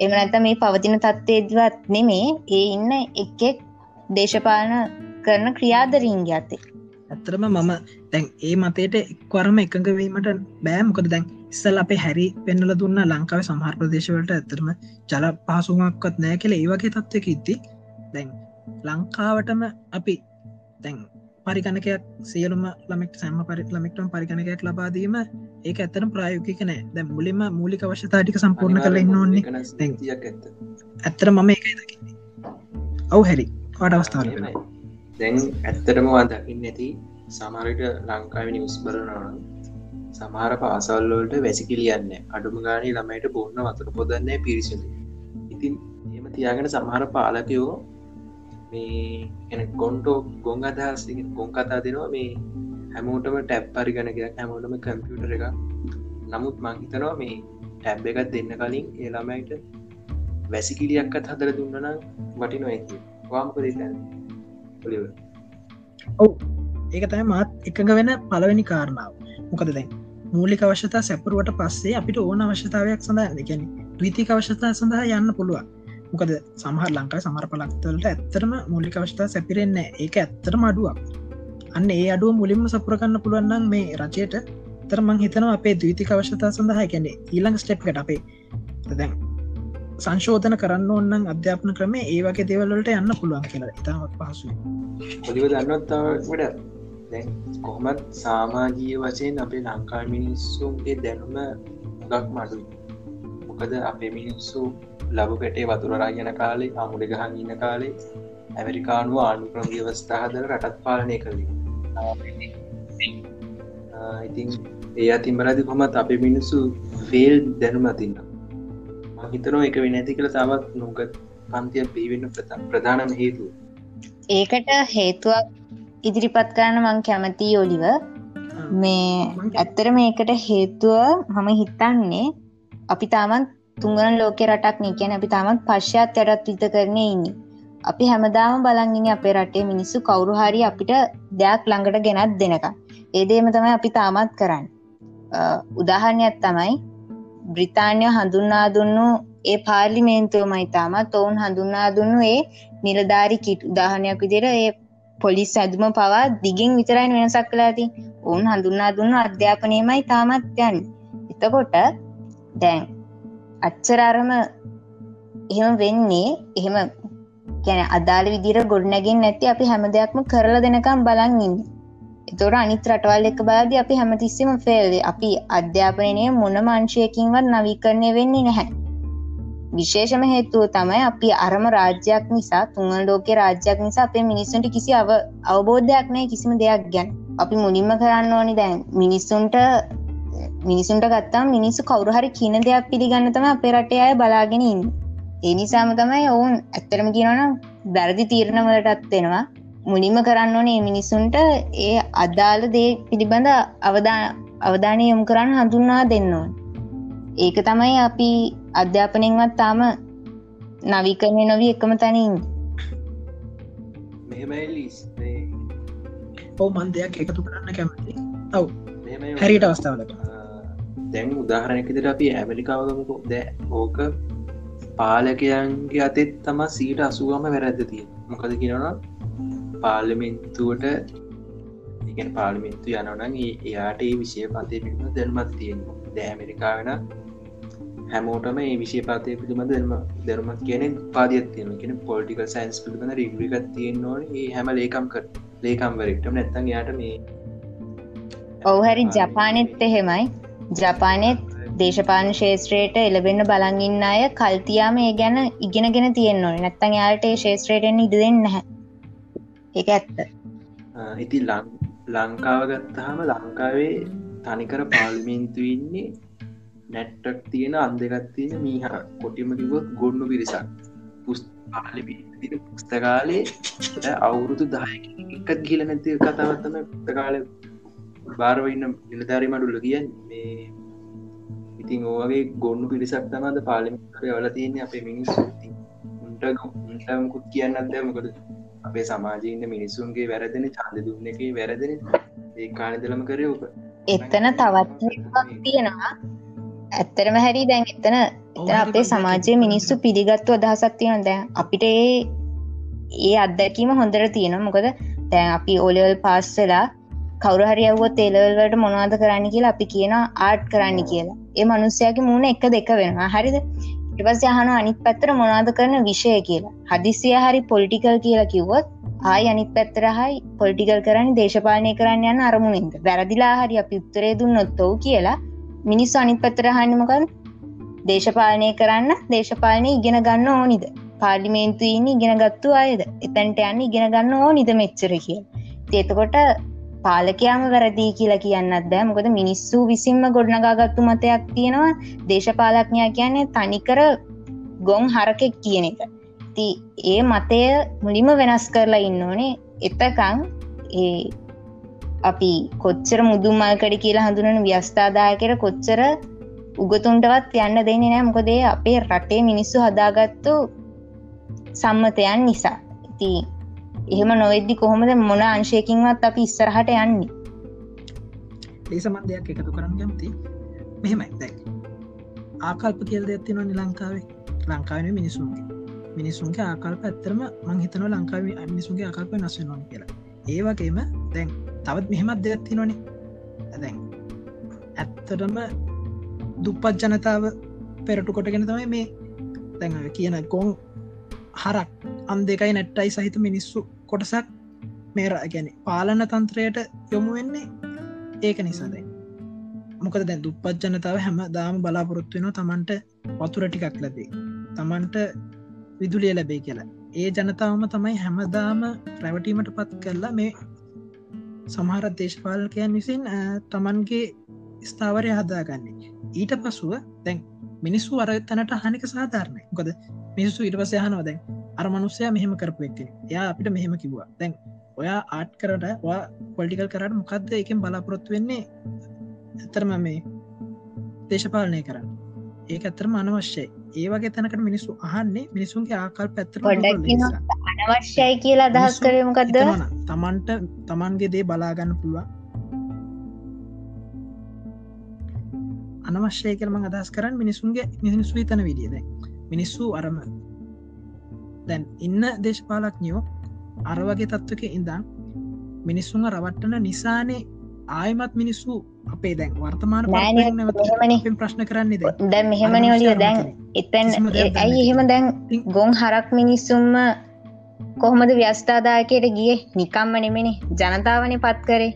එම නැත මේ පවතින තත්ත්වේදවත් නෙමේ. ඒ ඉන්න එක්ෙක් දේශපාලන කරන ක්‍රියාදරීන්ගේ අතේ ඇත්තරම මම දැන් ඒ මතයට එක්වරම එකඟවීමට බෑමොකද දැන් ඉස්සල් අපේ හැරි පෙන්නල දුන්න ලංකාව සහර ප්‍රදේශවලට ඇතරම ජල පහසුමක්වත් නෑ කියල ඒවගේ තත්වක ඉති දැන් ලංකාවටම අපි දැන් පරිගණකයක් සියලුම ළමෙක් සැම පරි ළමෙක්ටම පරිගණකයක් ලබාදීම ඒක ඇත්තන ප්‍රායෝගික නෑ. දැ මුලින්ම මූලික අවශ්‍යතාටික සම්පූර්ණ කල ඉන්න ඕන්නේ ඇත්තර මම දකින්නේ. ඔවු හැරි. වාට අවස්ථාව දැන් ඇත්තටම දකින්න ඇති සමරට ලංකාව නිවස් බරනවන සමහර පාසල්ලෝට වැසිකිලියන්න අඩුම ගානී ළමයිට බොන්න වතුර පොදන්නේ පිරිසිදු ඉතින් එම තියාගෙන සමහර පාලකයෝ මේ එන ගොන්ටෝ ගොං අදහස් ගොන් කතා දෙනවා මේ හැමෝටම ටැප් පරිගණක හැමෝටම කම්පියුටර එක නමුත් මංහිතනවා මේ ටැබ් එකත් දෙන්න කලින් ඒළමයිට වැසිකිලියක්කත් හදර දුන්නනම් වටින ඇති වාමකදන්න පොලිව ඔවු. ඒක තයි මාත් එකඟ වෙන පලවෙනි කාරණාව. මොකද දැන්? මූලික අවශ්‍යතා සැපරුවට පස්සේ අපිට ඕන අවශ්‍යතාවයක් සඳහන්න ගැන ද්විතික අවශ්‍යතා සඳහා යන්න පුළුවන්. මොකද සමහර ලංකායි සමර පලක්තවලට ඇත්තරම මූලික අවශ්‍යතා සැපිරෙන්නේ ඒක ඇත්තර මඩුවක් අන්න ඒ අඩුව මුලින්ම සපුරකන්න පුළුවන්න්න මේ රජයට තරමං හිතනවා අපේ දවිතික අවශ්‍යතා සඳහා කැනෙ ඊළඟ ස්ටප්කට අපේ දැන් සංශෝධන කරන්න ඔන්නන් අධ්‍යාපන ක්‍රම ඒ වගේ දේවල්ලට යන්න පුළුවන් කියලා. ඉතාමත් පහසු පොලිව දන්නත්තාවට දැන් කොහොමත් සාමාජීය වශයෙන් අපේ ලංකා මිනිස්සුන්ගේ දැනුම ගක් මඩුයි මොකද අපේ මිනිස්සු ලබු පෙටේ වතුරරා ගෙන කාලේ අමුඩ ගහන් ඉන්න කාලේ ඇමරිකානුව ආණු ක්‍රම ව්‍යවස්ථාහදර රටත් පාලනය කළේ. ඉතින් ඒ අතිමරදි කොමත් අපේ මිනිස්සු ෆෙල් දැනුම තින්න හිතනෝ එක වෙන ඇති කළ තවත් නොගත් පන්තිය පීවෙන්න ප්‍රධානම හේතු ඒකට හේතුවක් ඉදිරිපත් කරන්න මං කැමති ඔලිව මේ ඇත්තර මේකට හේතුව මම හිතන්නේ අපි තාමත් තුංගන ලෝක රටක් නීකැන අපි තාමත් පශ්්‍යත් යටත් විත කරන ඉන්නේ. අපි හැමදාම බලංගෙන අපේ රටේ මිනිස්සු කවුරු හරි අපිට දෙයක් ළඟට ගෙනත් දෙනක ඒදේම තමයි අපි තාමත් කරන්න. උදාහරණයක් තමයි බ්‍රිතාන්‍ය හඳුන්නා දුන්නු ඒ පාර්ලිමේන්තුව මයි තාමත් ඔවුන් හඳුන්නා දුන්නු ඒ නිලධාරි කිට. උදාහනයක් විදිර ඒ පොලිස් ඇදුම පවා දිගින් විතරයින් වෙනසක් කලාති ඔවුන් හඳුන්නා දුන්නු අධ්‍යාපනයමයි තාමත් යන් එතකොට දැන් අච්චරාරම එහෙම වෙන්නේ එහෙම ගැන අදාළ විදිර ගොඩනැගෙන් නැති අපි හැම දෙයක්ම කරලා දෙනකම් බලන් ඉන්න. එතොට අනිත් රටවල් එක බාද අපි හැමතිස්සම ෆෙල්ේ අපි අධ්‍යාපනය මොන මංශයකින්වත් නවීකරණය වෙන්නේ නැහැ. විශේෂම හේතුව තමයි අපි අරම රාජ්‍යයක් නිසා තුන්වල් ලෝක රාජ්‍යයක් නිසා අපේ මිනිස්සුන්ට කිසි අව අවබෝධයක් නෑ කිසිම දෙයක් ගැන. අපි මුලින්ම කරන්න ඕනි දැන් මිනිස්සුන්ට මිනිසුන්ට ගත්තාම් මිනිස්සු කවරුහරි කියන දෙයක් පිළිගන්න තම අපේ රටේ අය බලාගෙන ඉන්න. එනිසාම තමයි ඔවුන් ඇත්තරම කියනවනම් වැරදි තීරණවලටත් වෙනවා මුලින්ම කරන්න ඕනේ මිනිසුන්ට ඒ අදාළ දේ පිළිබඳ අවධා අවධානය යොමු කරන්න හඳුන්වා දෙන්න ඕන්. ඒක තමයි අපි අධ්‍යාපනයෙන්වත් තාම නවිකරණය නොවී එකම තැනින් මෙහෙමයිලිස් ඔව මන් දෙයක් එකතු කරන්න කැමති ඔව්. හැරිට අවස්ථාවලට දැන් උදාහරණයකෙදට අපි ඇමරිකාවගමකු දෑ ඕක පාලකයන්ගේ අතෙත් තම සීට අසුවම වැරැද්ද තිය මොකද කියනවා පාර්ලිමෙන්තුවට ඉගෙන පාලිමින්තු යනවනන් එයාට ඒ විෂය පතය පිළිම දැල්මත් තියෙන දෑමරිකා වෙන හැමෝටම ඒ විෂය පාතය පිළිම දැල්ම දරමත් කියන පාදයක් තියෙන කියෙන පොලිටිකල් සයින්ස් පිළිබඳ රිග්‍රිකත් තියෙන් නොන ඒ හැම ලේකම් කර ලේකම්වරෙක්ටම. නැත්තන් යාට මේ ඔවහරි ජපානෙත් එහෙමයි. ජපානෙත් දේශපාන ශේත්‍රයට එලබෙන්න්න බලඟින්න අය කල්තියාම ඒ ගැන ඉගෙනගෙන තියෙන්න්න ඕන. නැත්තන් යාට ශේත්‍රයටෙන් ඉඩ දෙන්න හැ එක ඇත්ත. ඉති ලං ලංකාව ගත්තහම ලංකාවේ තනිකර පාලිමින්තු ඉන්නේ නැට්ටක් තියෙන අන්දගත් තියෙන මීහ. කොටිම කිවොත් ගොඩ්නු පිරිසක්. පුස් පාලිපි පුස්තකාලේ අවුරුදු දාය එකත් ගිල නැති කතාවත්තම පුස්තකාල බාරව ඉන්න නිලධාරි මඩුල්ල කියන් මේ ඉතින් ඕගේ ගොන්නු පිරිසක් තමද පාලිමිකරය වල තියන්නේ අපේ මිනිස්සු. උන්ට උන්ටකුත් කියන්න අදමකද අපේ සමාජීන්න මිනිස්සුන්ගේ වැරදෙන චන්ද දුන්න එක වැරදෙන ඒ කානදලම කරය ඕක. එතන තවත් තියෙනවා. ඇත්තරම හැරි දැන් එතන එතන අපේ සමාජය මිනිස්සු පිළිගත්තු අදහසක් තියෙන දැන් අපිට ඒ ඒ අත්දැකීම හොඳර තියෙන මොකද දැන් අපි ඔලවල් පාස්සලා කවරහරි ඇව්වොත් තේලවල්වට මොනවාද කරන්න කියලා අපි කියන ආට් කරන්න කියලා. ඒ මනුස්සයගේ මුණ එක දෙක වෙනවා. හරිද? ඉටපස් යහන අනිත් පැත්තර මොනාද කරන විෂය කියලා. හදිසිය හරි පොලිටිකල් කියලා කිව්වොත් ආය අනිත් පැත්තර හයි පොලිටිකල් කරන්න දේශපාලනය කරන්න යන්න අරමුණින්ද. වැරදිලා හරි අපි උත්තරේ දුන්නොත්තෝ කියලා මිනිස්සු අනිත් පැත්තර හන්නමකන් දේශපාලනය කරන්න දේශපාලනය ඉගෙන ගන්න ඕනිද? පාර්ලිමේන්තු ඉන්න ඉගෙන ගත්තු අයද? එතැන්ට යන්න ඉගෙන ගන්න ඕනිද මෙච්චර කිය තේතකොට පාලකයාම වැරදිී කියලා කියන්නත් දෑ මොකද මිනිස්සු විසින්ම ගොඩනගාගත්තු මතයක් තියෙනවා. දේශපාලක්ඥා කියන්නේ තනිකර ගොන් හරකෙක් කියන එක. ති ඒ මතය මුලිම වෙනස් කරලා ඉන්න ඕනේ. එතකං ඒ අපි කොච්චර මුදුමල්කඩි කියලා හඳුනන ව්‍යස්ථාදායකර කොච්චර උගතුන්ටවත් යන්න දෙන්නේ නෑ. මොකදේ අපේ රටේ මිනිස්සු හදාගත්තු සම්මතයන් නිසා. ඉති එහෙම නොවෙද්දි කොහොමද මොන අංශයකින්වත් අපි ඉස්සරහට යන්නේ? ලේසමන් දෙයක් එකතු කරන්න ගැමති මෙහෙමයි. දැක් ආකල්ප කියල් දෙත්තිනවා නි ලංකාවේ. ලංකාවන මිනිසුන්ගේ මිනිසුන්ගේ ආකල්ප ඇත්තරම මං හිතන ලංකාව මිනිසුන්ගේ ආකල්ප නස්සෙනවා කියලා. ඒවගේම දැන් තවත් මෙහෙමත් දෙයක්ති නොනේ ඇදැන් ඇත්තටම දුප්පත් ජනතාව පෙරටු කොටගෙන තමයි මේ දැන් කියන කොන් හරක් අන් දෙකයි නැට්ටයි සහිත මිනිස්සු කොටසක් මේර ගැන පාලන තන්ත්‍රයට යොමු වෙන්නේ ඒක නිසාදයි මොකද දැ දුප්පත් ජනතාව හැම දාම බලාපොරොත්තු වෙන තමන්ට වතුර ටිකක් ලැබේ. තමන්ට විදුලිය ලැබේ කියලා. ඒ ජනතාවම තමයි හැමදාම රැවටීමට පත් කරලා මේ සමහරත් දේශපාලකයන් විසින් තමන්ගේ ස්ථාවරය හදාගන්නේ. ඊට පසුව දැන් මිනිස්සු අර තැනට හනික සාධාරණය. ගොද මිනිස්සු ඉට පස යහනවා දැන් අර මනුස්සය මෙහෙම කරපු එක්ක එයා අපිට මෙහෙම කිව්වා. දැන් ඔයා ආට් කරට පොලිටිකල් කරට මොකක්ද එකෙන් බලාපොරොත්තු වෙන්නේ? ඇතරම මේ දේශපාලනය කරන්න. ඒක ඇතරම අනවශ්‍යයි. ඒවගේ තැනකට මිනිස්සු අහන්නේ මිනිසුන්ගේ ආකල් පැත්තර අනවශ්‍යයි කියලා අදහස් කරමකක්ද තමන්ට තමන්ගේ දේ බලාගන්න පුළුවන්. අනවශ්‍යය කරම අදහස් කරන්න මිනිසුන්ගේ මිනිස්සු තන විදිියද මිනිස්සු අරම දැන් ඉන්න දේශපාලක්ඥයෝ අරවගේ තත්වක ඉඳම් මිනිස්සුන් රවට්ටන නිසානේ ආයමත් මිනිස්සු අපේ දැන් වර්තමාන ප්‍රශ්න කරන්නේ දැන්. මෙහෙමනි ඔලිය දැන් එතැන් ඇයි එහෙම දැන් ගොන් හරක් මිනිස්සුම්ම කොහොමද ව්‍යස්ථාදායකයට ගිය? නිකම්ම නෙමෙනි. ජනතාවනය පත් කරේ.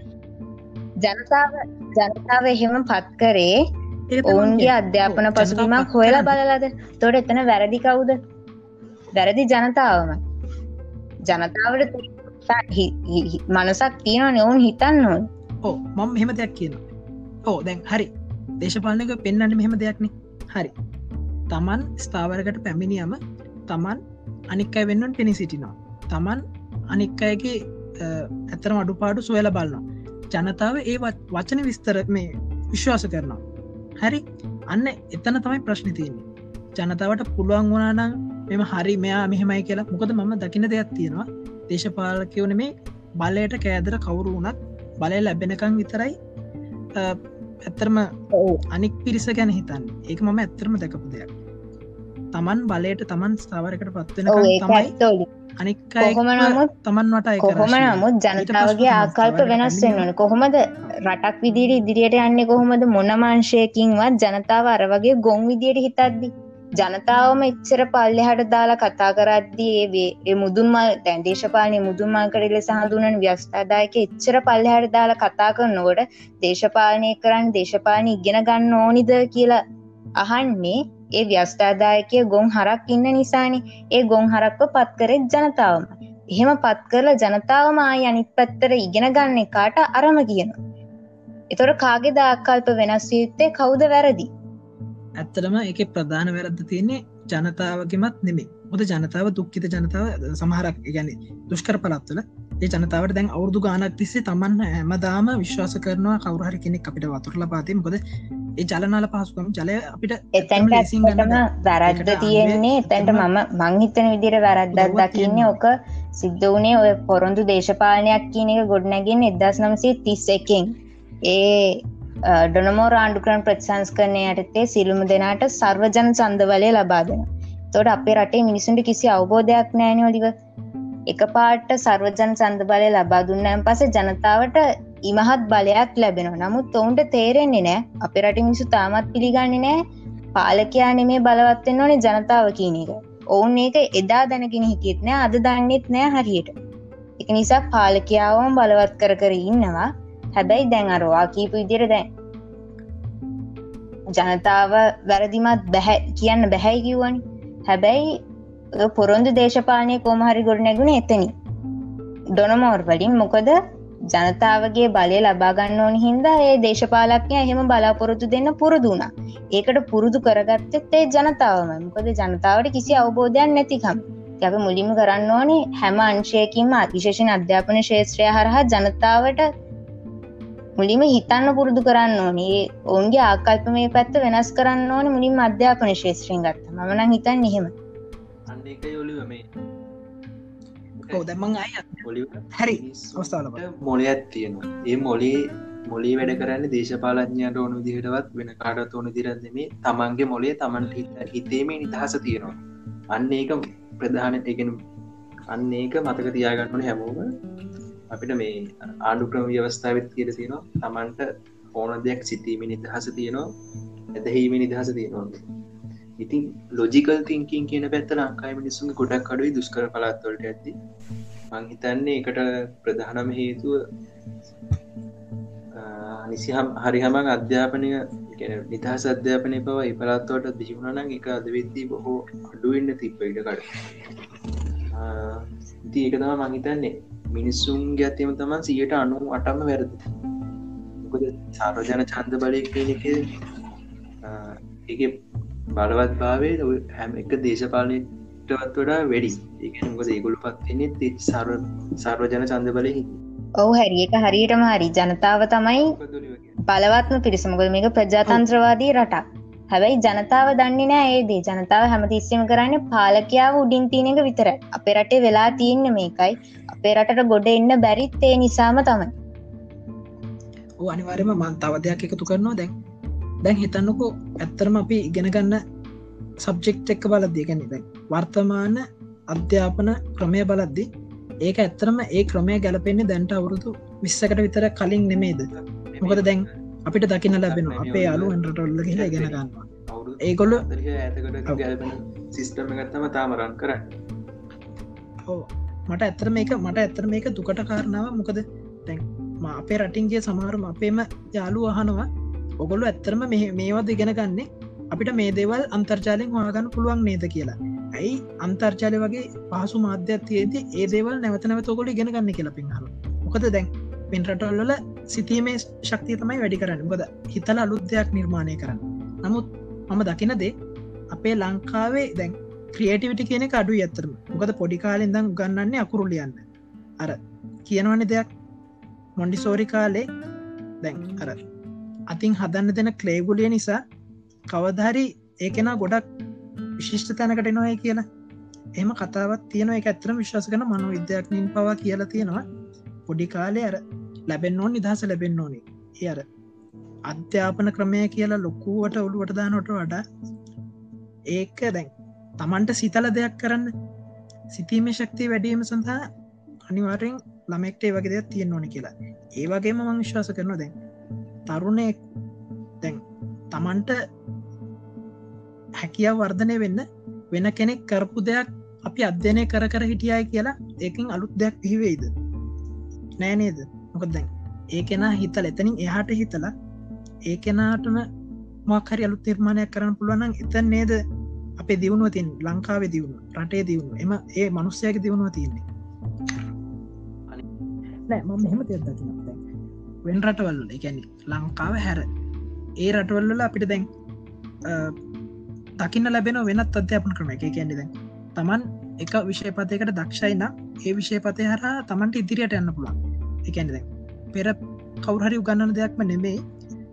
ජනතාව ජනතාව එහෙම පත් කරේ ඔවුන්ගේ අධ්‍යාපන පසුබිමක් හොයලා බලලද? තොට එතන වැරදි කවුද වැරදි ජනතාවම. ජනතාවට මනසක් තියෙනවන ඔවුන් හිතන්න ඕන්. ඕ මම මෙහෙම දෙයක් කියන ඕ දැන් හරි. දේශපාලනක පෙන්න්නට මෙහෙම දෙයක්න. හරි. තමන් ස්ථාවරකට පැමිණියම තමන් අනික්කයි වෙන්නුන් පෙනි සිටිනවා. තමන් අනික් අයගේ ඇතරම අඩුපාඩු සොයල බලන්නවා ජනතාව ඒ වත්- වචන විස්තර මේ විශ්වාස කරනවා. හරි. අන්න එතන තමයි ප්‍රශ්න තියන්නේ. ජනතාවට පුළුවන් වුණනම් මෙම හරි මෙයා මෙහෙමයි කියලා. මොකද මම දකින දෙයක් තියෙනවා. දේශපාලකවන මේ බලයට කෑදර කවුරු වුණත් බලය ලැබෙනකං විතරයි ඇත්තරම අනික් පිරිස ගැන හිතන්න. ඒක මම ඇත්තරම දැකපු දෙයක්. තමන් බලයට තමන් ස්ථාවරකට පත්වෙන තමයි අනික් කොහොම නමුත් තමන් වට කොහොම. නමුත් ජනතාවගේ ආකල්ප වෙනස් ඕන. කොහොමද රටක් විදිට ඉදිරියට යන්නේ? කොහොමද මොනමාංශයකින්වත් ජනතාව අර වගේ ගොන් විදියට හිතද්දි ජනතාවම එච්චර පල්ලෙහට දාලා කතා කරද්දී ඒ වේ- ඒ මුදුන්මල් දැන් දේශපාලනය මුදුන්මල් කරල සහඳුනන ව්‍යස්ථාදායක එච්චර පල්ලෙහට දාලා කතා කරනකොට දේශපාලනය කරන්න දේශපාලන ඉගෙන ගන්න ඕනිද කියලා අහන්නේ ඒ ව්‍යස්ථාදායකය ගොන් හරක් ඉන්න නිසානි ඒ ගොන් හරක්ව පත් කරෙත් ජනතාවම එහෙම පත් කරලා ජනතාවම ආයි අනිත් පැත්තර ඉගෙන ගන්න කාට අරම කියනවා. එතොට කාගේ දාකල්ප වෙනස් යුත්තේ කවුද වැරදි. ඇත්තටම එක ප්‍රධාන වැරද්ද තියන්නේ ජනතාවගෙමත් නෙමේ හොද ජනතාව දුක්කිත ජනතාව සමහරක් ගැන දුෂ්කර පලත්වල ඒ ජනතාවට දැන් අවුරදු ගානක් තිස්සේ තමන් හැමදාම විශ්වාස කරනවා කවරහරි කෙනෙක් අපිට වතුරල පාතිම කොද ඒ ජලනාල පහසුකම් ජලය අපිට ගන්න ඇත්තටම වැරද්ද තියෙන්නේ. තැන්ට මම මංහිතන විදිර වැරද්දක් දකින්නේ. ඕක සිද්ධ වනේ ඔය පොරොන්දු දේශපාලනයක් කියන එක ගොඩනැගෙන් එදස් නමසේ තිස් එකෙන්. ඒ ඩොනමෝ රාණ්ඩුකරන් ප්‍රතිසංස් කරනය යටතේ සිල්ලුම දෙනාට සර්වජන සන්දවලය ලබා දෙන තොට අපේ රටේ මිනිසුන්ට කිසි අවබෝධයක් නෑන ඔලිව. එක පාට සර්වජන සන්ද බලය ලබා දුන්නයන් පස ජනතාවට ඉමහත් බලයක් ලැබෙනවා. නමුත් ඔවුන්ට තේරෙන්නේ නෑ අප රට මිනිසු තාමත් පිළිගන්න නෑ පාලකයා නෙමේ බලවත්වෙන්න ඕනේ ජනතාව කියන එක. ඔවුන් ඒක එදා දැනගෙන හිටියත් නෑ අද දන්නෙත් නෑ හරියට. එක නිසා පාලකයාවම බලවත් කර කර ඉන්නවා. හැබැයි දැන් අරවා කීපු විදිර දැන් ජනතාව වැරදිමත් බැහැ කියන්න බැහැ කිව්වනි. හැබැයි ඔය පොරොන්දු දේශපාලනය කෝමහරි ගොඩ නැගුණ එතනි ඩොනමෝර් වලින් මොකද ජනතාවගේ බලය ලබාගන්න ඕන හින්දා ඒ දේශපාලක්ඥ එහෙම බලාපොරොත්තු දෙන්න පුරදුනා ඒකට පුරුදු කරගත්තෙත් ඒ ජනතාවම මොකද ජනතාවට කිසි අවබෝධයක් නැතිකම් ඇ මුලිම කරන්න ඕනේ හැම අංශයකින්ම අතිශේෂණ අධ්‍යාපන ශේත්‍රය හරහා ජනතාවට මුලිම හිතන්න පුරුදු කරන්න ඕනේ. ඔවුන්ගේ ආකල්ප මේ පැත්ත වෙනස් කරන්න ඕන මුලින් අධ්‍යාපන ශේත්‍රයෙන් ගත්ත මන හිතන් එහෙම. අන්න එක යොලිව මේ. ඕ දැමං අය ඔලිව හරි. මොලයක් තියෙනවා. ඒ මොලේ මොලේ වැඩ කරන්න දේශපාලඥයට ඕනු දිහටවත් වෙන කාඩත් ඕන දිරන්නෙමේ තමන්ගේ මොලේ තමන්ට හිත- හිතේමේ නිදහස තියෙනවා. අන්න ඒක ප්‍රධාන එකෙන අන්න ඒක මතක තියාගන්නන හැමෝම අපිට මේ ආණ්ඩු ක්‍රම ව්‍යවස්ථාවත් කියර තියෙනවා. තමන්ට ඕන දෙයක් සිතීම නිදහස තියෙනවා ඇදහීම නිදහස තියෙනවා. ඉතින් ලොජිකල් තිංකින් කියන පැත්ත ලංකායි මිනිසුන් ගොඩක් අඩුයි දුස්කර පලාත්වලට ඇති මංහිතන්නේ එකට ප්‍රධානම හේතුව නිසිහම් හරිහමන් අධ්‍යාපනය ගැන නිදහස් අධ්‍යාපනය පව ඉපලත්වට දියුණනං එක අදවෙද්දී බොහෝ අඩුවෙන්න තිප්පයිටකට ඉති ඒක තම මහිතන්නේ මිනිස්සුන් ගැත්තීම තමන් සියට අනු අටම වැරද. සාරජන චන්ද බලය කියන එක බලවත් භාවේ හැම එක දේශපාලනයටවත් වඩා වැඩි. ඒකනකොද ඒගොලු පත්වෙන්නේ ති සර සර්වජන චන්ද බලය ඔහු හැරි. එක හරියටම හරි. ජනතාව තමයි බලවත්ම පිරිසමකද මේක ප්‍රජාතන්ත්‍රවාදී රටක් හැබැයි ජනතාව දන්නේ නෑ ඒදේ. ජනතාව හැමතිස්සම කරන්න පාලකයාව උඩින් තියන එක විතර අපේ රටේ වෙලා තියන්න මේකයි. අපේ රටට ගොඩ එන්න බැරිත් ඒ නිසාම තමයි. ඕ අනිවාරයම මන් තව දෙයක් එකතු කරනවා. දැන් දැන් හිතන්නකෝ ඇත්තරම අපි ඉගෙන ගන්න සබ්ජෙක්් එක්ක බලද්දී ගැන දැන් වර්තමාන අධ්‍යාපන ක්‍රමය බලද්දි ඒක ඇත්තරම ඒ ක්‍රමය ගැලපෙන්නේ දැන්ට අවුරුදු විස්සකට විතර කලින් නෙමේද? මොකද දැන් අපිට දකින්න ලැබෙන අපේ අලු එන්ටරටොල්ල කියලා ගෙන ගන්නවා. ගැලපෙන සිිස්ටම ගත්තම තාමරන් කරන්න. මට ඇතර මේක මට ඇතර මේක දුකට කාරණාව මොකද තැන් අපේ රටින්ගේ සමහරම අපේම යාලු අහනවා. ඔගොල්ලු ඇත්තරම මේවා දෙගෙන ගන්නේ? අපිට මේ දේවල් අන්තර්ජාලයෙන් හවාගන්න පුළුවන් නේද කියලා. ඇයි අන්තර්ජාලය වගේ පහසු මාධ්‍යත්තියේද ඒ දේවල් නැවත නැවතකොල ගෙන ගන්න කියලා පින්හල මොකද දැන් පින්රටල්ල සිතීමේ ශක්තිය තමයි වැඩි කරන්න. බොද හිතල අලුත් දෙයක් නිර්මාණය කරන්න. නමුත් මම දකිනදේ අපේ ලංකාවේ දැන් ක්‍රියටිවිටි කියන අඩු ඇත්තරම මොකද පොඩිකාලෙන් දම් ගන්නන්නේ අකුරු ලියන්න අර කියනවන දෙයක් මොන්ඩි සෝරි කාලේ දැන් අර අතින් හදන්න දෙන ක්ලේගුලිය නිසා කවධහරි ඒකෙන ගොඩක් විශිෂ්ට තැනකට නොය කියලා. එම කතාවත් තියෙන එක ඇතරම විශ්වාස කන මනු විද්‍යාඥින් පවා කියලා තියෙනවා. පොඩි කාලය අර ලැබෙන් ඕන් නිදහස ලැබෙන් ඕනේ. ඒ අර අධ්‍යාපන ක්‍රමය කියලා ලොකුවට ඔළුවට දානොට වඩා ඒක දැන් තමන්ට සිතල දෙයක් කරන්න සිතීම ශක්තිය වැඩීම සඳහා අනිවාරෙන් ළමෙක්ටේ වගේ දෙයක් තියෙන් ඕන කියලා. ඒ වගේම මං විශ්වාස කරන දැන් තරුණය දැන් තමන්ට හැකියාව වර්ධනය වෙන්න වෙන කෙනෙක් කරපු දෙයක් අපි අධ්‍යනය කර කර හිටියයි කියලා ඒකින් අලුත් දෙයක් පිහිවෙයිද නෑනේද මොකද දැන් ඒ කෙනා හිතල එතනින් එහාට හිතලා ඒ කෙනාටම මක්හරි අලුත් නිර්මාණයක් කරන්න පුළුවන්න් එතන් නේද අපේ දියුණුව තින් ලංකාවේ දියුණු රටේ දියුණු එම ඒ මනුස්්‍යයක දියුණුව තියන්නේ. නෑ ම මෙහෙම තෙදකින වෙන් රටවල් එකැන ලංකාව හැර. ඒ රටවල්ල අපිට දැන් දකින්න ලැබෙන වෙනත් අධ්‍යාපන ක්‍රම එක කියැනෙ දැන් තමන් එක විෂයපතයකට දක්ෂයින ඒ විෂයපතය හර තමන්ට ඉදිරියට යන්න පුළුවන්. එකැන දැන් පෙර කවුහරි උගන්නන දෙයක්ම නෙමේ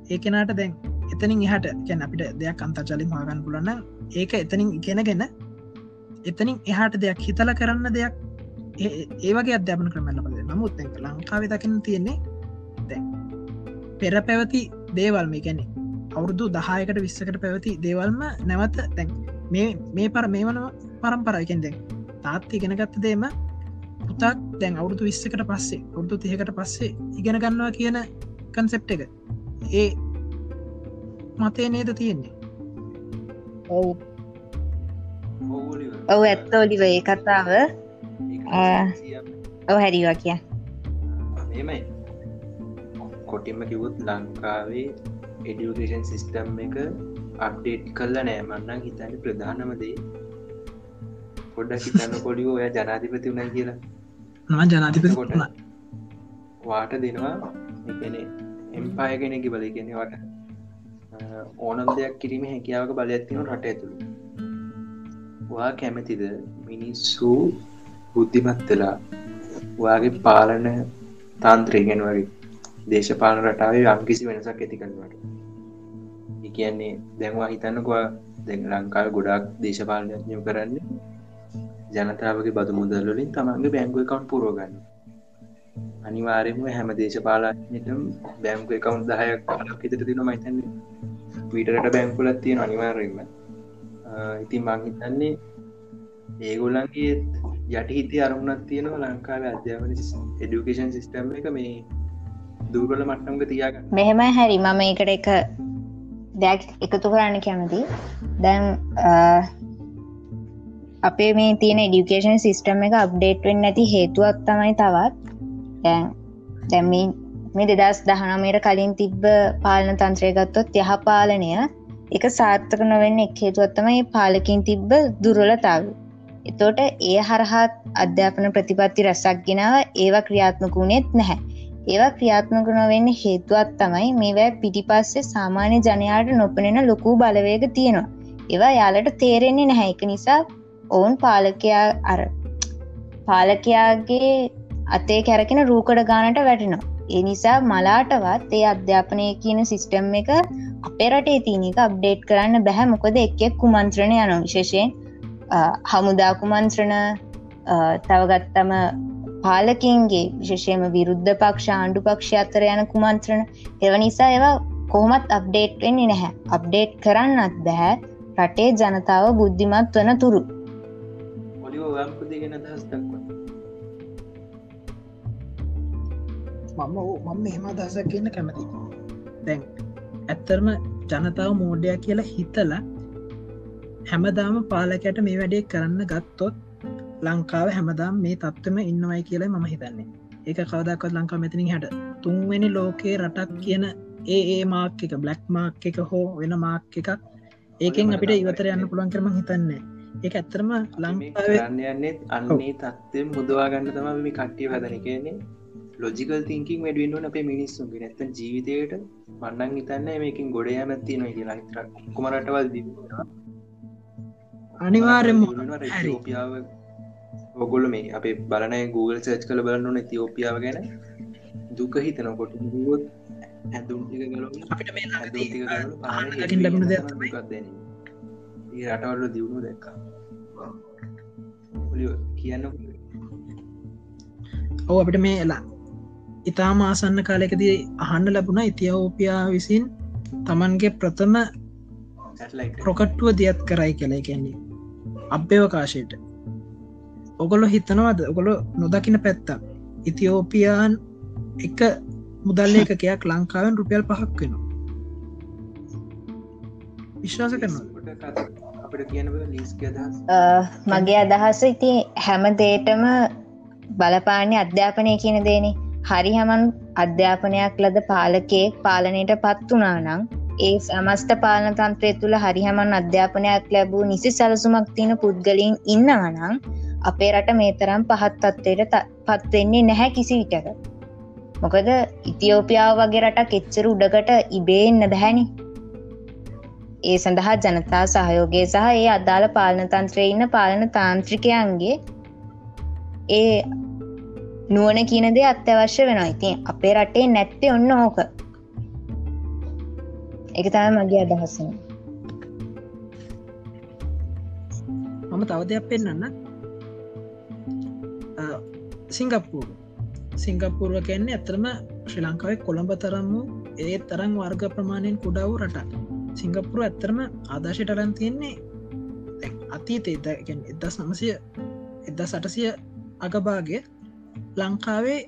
ඒකෙනට දැන් එතනින් එහට කැන අපිට දෙයක් අන්තර්ජලින් මාගන්න පුලන්න ඒක එතනින් ඉගෙනගෙන එතනින් එහාට දෙයක් හිතල කරන්න දෙයක් ඒවගේ අධ්‍යාපන ක්‍රමල්ලබද නමුත් ලංකාව දකින තියෙන්නේ පෙර පැවති දේවල් මේ ගැනෙ අවුරුදු දහයකට විස්සකට පැවති දේවල්ම නැවත තැන් මේ මේ පර මේ වන පරම්පරයකෙන් දැන් තාත්ති ගෙනගත්ත දේම පුතාත් දැන් අවුරුදු විස්සකට පස්සේ අවුරුදු තියකට පස්සේ ඉගෙන ගන්නවා කියන කන්සෙප් එක. ඒ මතේ නේද තියෙන්නේ? ඔවු. ඔවු ඇත්ත ඔලිව ඒ කතාව ඔව හැරිවා කිය. මෙමයි කොටින්ම කිවුත් ලංකාවේ එඩියුකේෂන් සිිස්ටම් එක අප්ඩේට් කල්ල නෑමන්නන් හිතන්න ප්‍රධානමදේ පොඩ්ඩක් හිතන්න කොඩිෝ ඔය ජනාධිපති වුණ කියලා ම ජනාධිපති කොට වාට දෙනවා එකන එම්පාය කෙනෙකි බල කෙනවට ඕනම් දෙයක් කිරීම හැකියාවක බලඇත්තින රට ඇතුළ. වා කැමැතිද මිනිස්සු බුද්ධිමත්වෙලා වාගේ පාලන තාන්ත්‍රයගෙන් වගේ දේශපාලන රටාවේ යම්කිසි වෙනසක් ඇති කරනවට කියන්නේ දැන්වා හිතන්නකවා දැන් ලංකාව ගොඩක් දේශපාලනයම කරන්නේ ජනතාවගේ බදු මුදල්ලින් තමන්ගේ බැංගුව කවන්් පුරෝගන්න අනිවාරයම හැම දේශපාලනයටම බැංකුව එකවුන් දහයක් කාලක් ඉතර තින මයිතන්න විටරට බැංකුලත් තියෙන අනිවාර්යම ඉතින් මං හිතන්නේ ඒගොල්ලන්ගේ යටි හිති අරමුණත් තියෙනවා ලංකාව අධ්‍යාපන එඩියුකේෂන් සිිස්ටම් එක මේ දූරල මට්ටම්ග තියාගන්න. මෙහෙම හැරි. මම එකට එක දෙයක් එකතු කරන්න කැමති දැන් අපේ මේ තියෙන ඩියුකේෂන් සිිස්ටම් එක අප්ඩේට් වෙන්න ඇති හේතුවක් තමයි තවත්. දැන් දැම්මී මේ දෙදස් දහනමයට කලින් තිබ්බ පාලන තන්ත්‍රය ගත්තොත් යහ පාලනය එක සාර්ථක නොවෙන්න එක් හේතුවත්තමයි පාලකින් තිබ්බ දුරලතාව එතෝට ඒ හරහත් අධ්‍යාපන ප්‍රතිපත්ති රැසක් ගෙනාව ඒවා ක්‍රියාත්මක වුණෙත් නැහැ. ඒවා ක්‍රියාත්මක නොවෙන්න හේතුවත් තමයි මේවැ පිටිපස්සේ සාමාන්‍ය ජනයාට නොපනෙන ලොකු බලවේග තියෙනවා. ඒවා යාලට තේරෙන්නේ නැහැ. එක නිසා ඔවුන් පාලකයා අර පාලකයාගේ අතේ කැරකෙන රූකඩ ගානට වැටෙනවා. ඒ නිසා මලාටවත් ඒ අධ්‍යාපනය කියන සිිස්ටම් එක අපේ රටේ තියනික අප්ඩේට් කරන්න බැහැ මොකද එක්ෙක් කුමන්ත්‍රණය යන විශේෂයෙන් හමුදා කුමන්ත්‍රණ තවගත්තම පාලකින්ගේ විශෂයම විරුද්ධ පක්ෂ ආණ්ඩු පක්ෂ අතර යන කුමන්ත්‍රණ. එව නිසා ඒවා කොහොමත් අප්ඩේට් වෙන්නේ නැහැ. අප්ඩේට් කරන්නත් බැහැ රටේ ජනතාව බුද්ධිමත් වන තුරු. ගෙන දස්තක්ව මම මම එහෙම දහසක් කියන්න කැමති දැන් ඇත්තරම ජනතාව මෝඩයක් කියලා හිතලා හැමදාම පාලකයට මේ වැඩේ කරන්න ගත්තොත් ලංකාව හැමදාම් මේ තත්වම ඉන්නවයි කියලා මම හිතන්නේ. ඒක කවදක්වත් ලංකා මෙතිනින් හැට තුන්වැනි ලෝකයේ රටක් කියන ඒ ඒ මාක් එක බ්ලක් මාක් එක හෝ වෙන මාක් එකක් ඒකෙන් අපිට ඉවතර යන්න පුළුවන් කරම හිතන්නේ ඒක ඇත්තරම ලංකාවේ කරන්න යන්නේ අන්නේ තත්වය මුදවා ගන්න තම මේ කට්ටිය හදන කියන්නේ ලොජිකල් තිංකින් වැඩුවෙන්ුවන අපේ මිනිස්සුන්ගේ. නැත ජීවිතයට මන්නන් හිතන්න මේකින් ගොඩ යමැත්ති නොයි කියලා. හිතර කුමරටවල් දී අනිවාර්යම ෝපියාව ඔගොල්ල මේ අපේ බලනය Google සර්ච් කළ බලන්නන තිෝපියාව ගැන. දුක හිතනකොට ගොත් ඇඳුම් අපිට ලැබුණ දෙයක්. ඒ රටවල්ල දියුණු දැක්කා. කියන්න ඔව අපිට මේ එලා ඉතා මාසන්න කාලෙකදී අහන්න ලැබුණ ඉතියෝපියා විසින් තමන්ගේ ප්‍රථම ප්‍රොකට්ටුව දියත් කරයි කළයි කියන්නේ. අභ්‍යවකාශයට. ඔගොලො හිතනවද? ඔගොලො නොදකින පැත්තා ඉතිෝපියාන් එක මුදල්ල එකකයක් ලංකාවෙන් රුපියල් පහක් වෙන විශ්වාස අදහස් මගේ අදහස ඉති හැම දේටම බලපාන්නේ අධ්‍යාපනය කියන දේනේ. හරි හමන් අධ්‍යාපනයක් ලද පාලකයෙක් පාලනයට පත් වනා නං ඒ සමස්ත පාලන තන්ත්‍රය තුළ හරිහමන් අධ්‍යාපනයක් ලැබූ නිසි සලසුමක් තියෙන පුද්ගලින් ඉන්නවනං අපේ රට මේ තරම් පහත් තත්වයට පත්වෙන්නේ නැහැ කිසි විටක. මොකද ඉතියෝපියාව වගේ රටක් එච්චර උඩකට ඉබේන්න බැහැනි ඒ සඳහා ජනතා සහයෝගය සහ ඒ අදාළ පාලන තන්ත්‍රය ඉන්න පාලන තාන්ත්‍රිකයන්ගේ ඒ නුවන කියනදේ අත්‍යවශ්‍ය වෙනවා. ඉතින් අපේ රටේ නැත්තේ ඔන්න ඕක. එක තම මගේ අදහසන මම තව දෙයක් පෙන්න්න සිංගප්පූර්. සිංගප්පූර්ව කියන්නේ ඇතරම ශ්‍රී ලංකාවේ කොළඹ තරම් වූ ඒ තරම් වර්ග ප්‍රමාණයෙන් කුඩාව රට සිංගප්පුර ඇත්තරම ආදර්ශයට අරන් තියෙන්නේ අතීතේ එද සමසය එද සටසිය අගභාගේ ලංකාවේ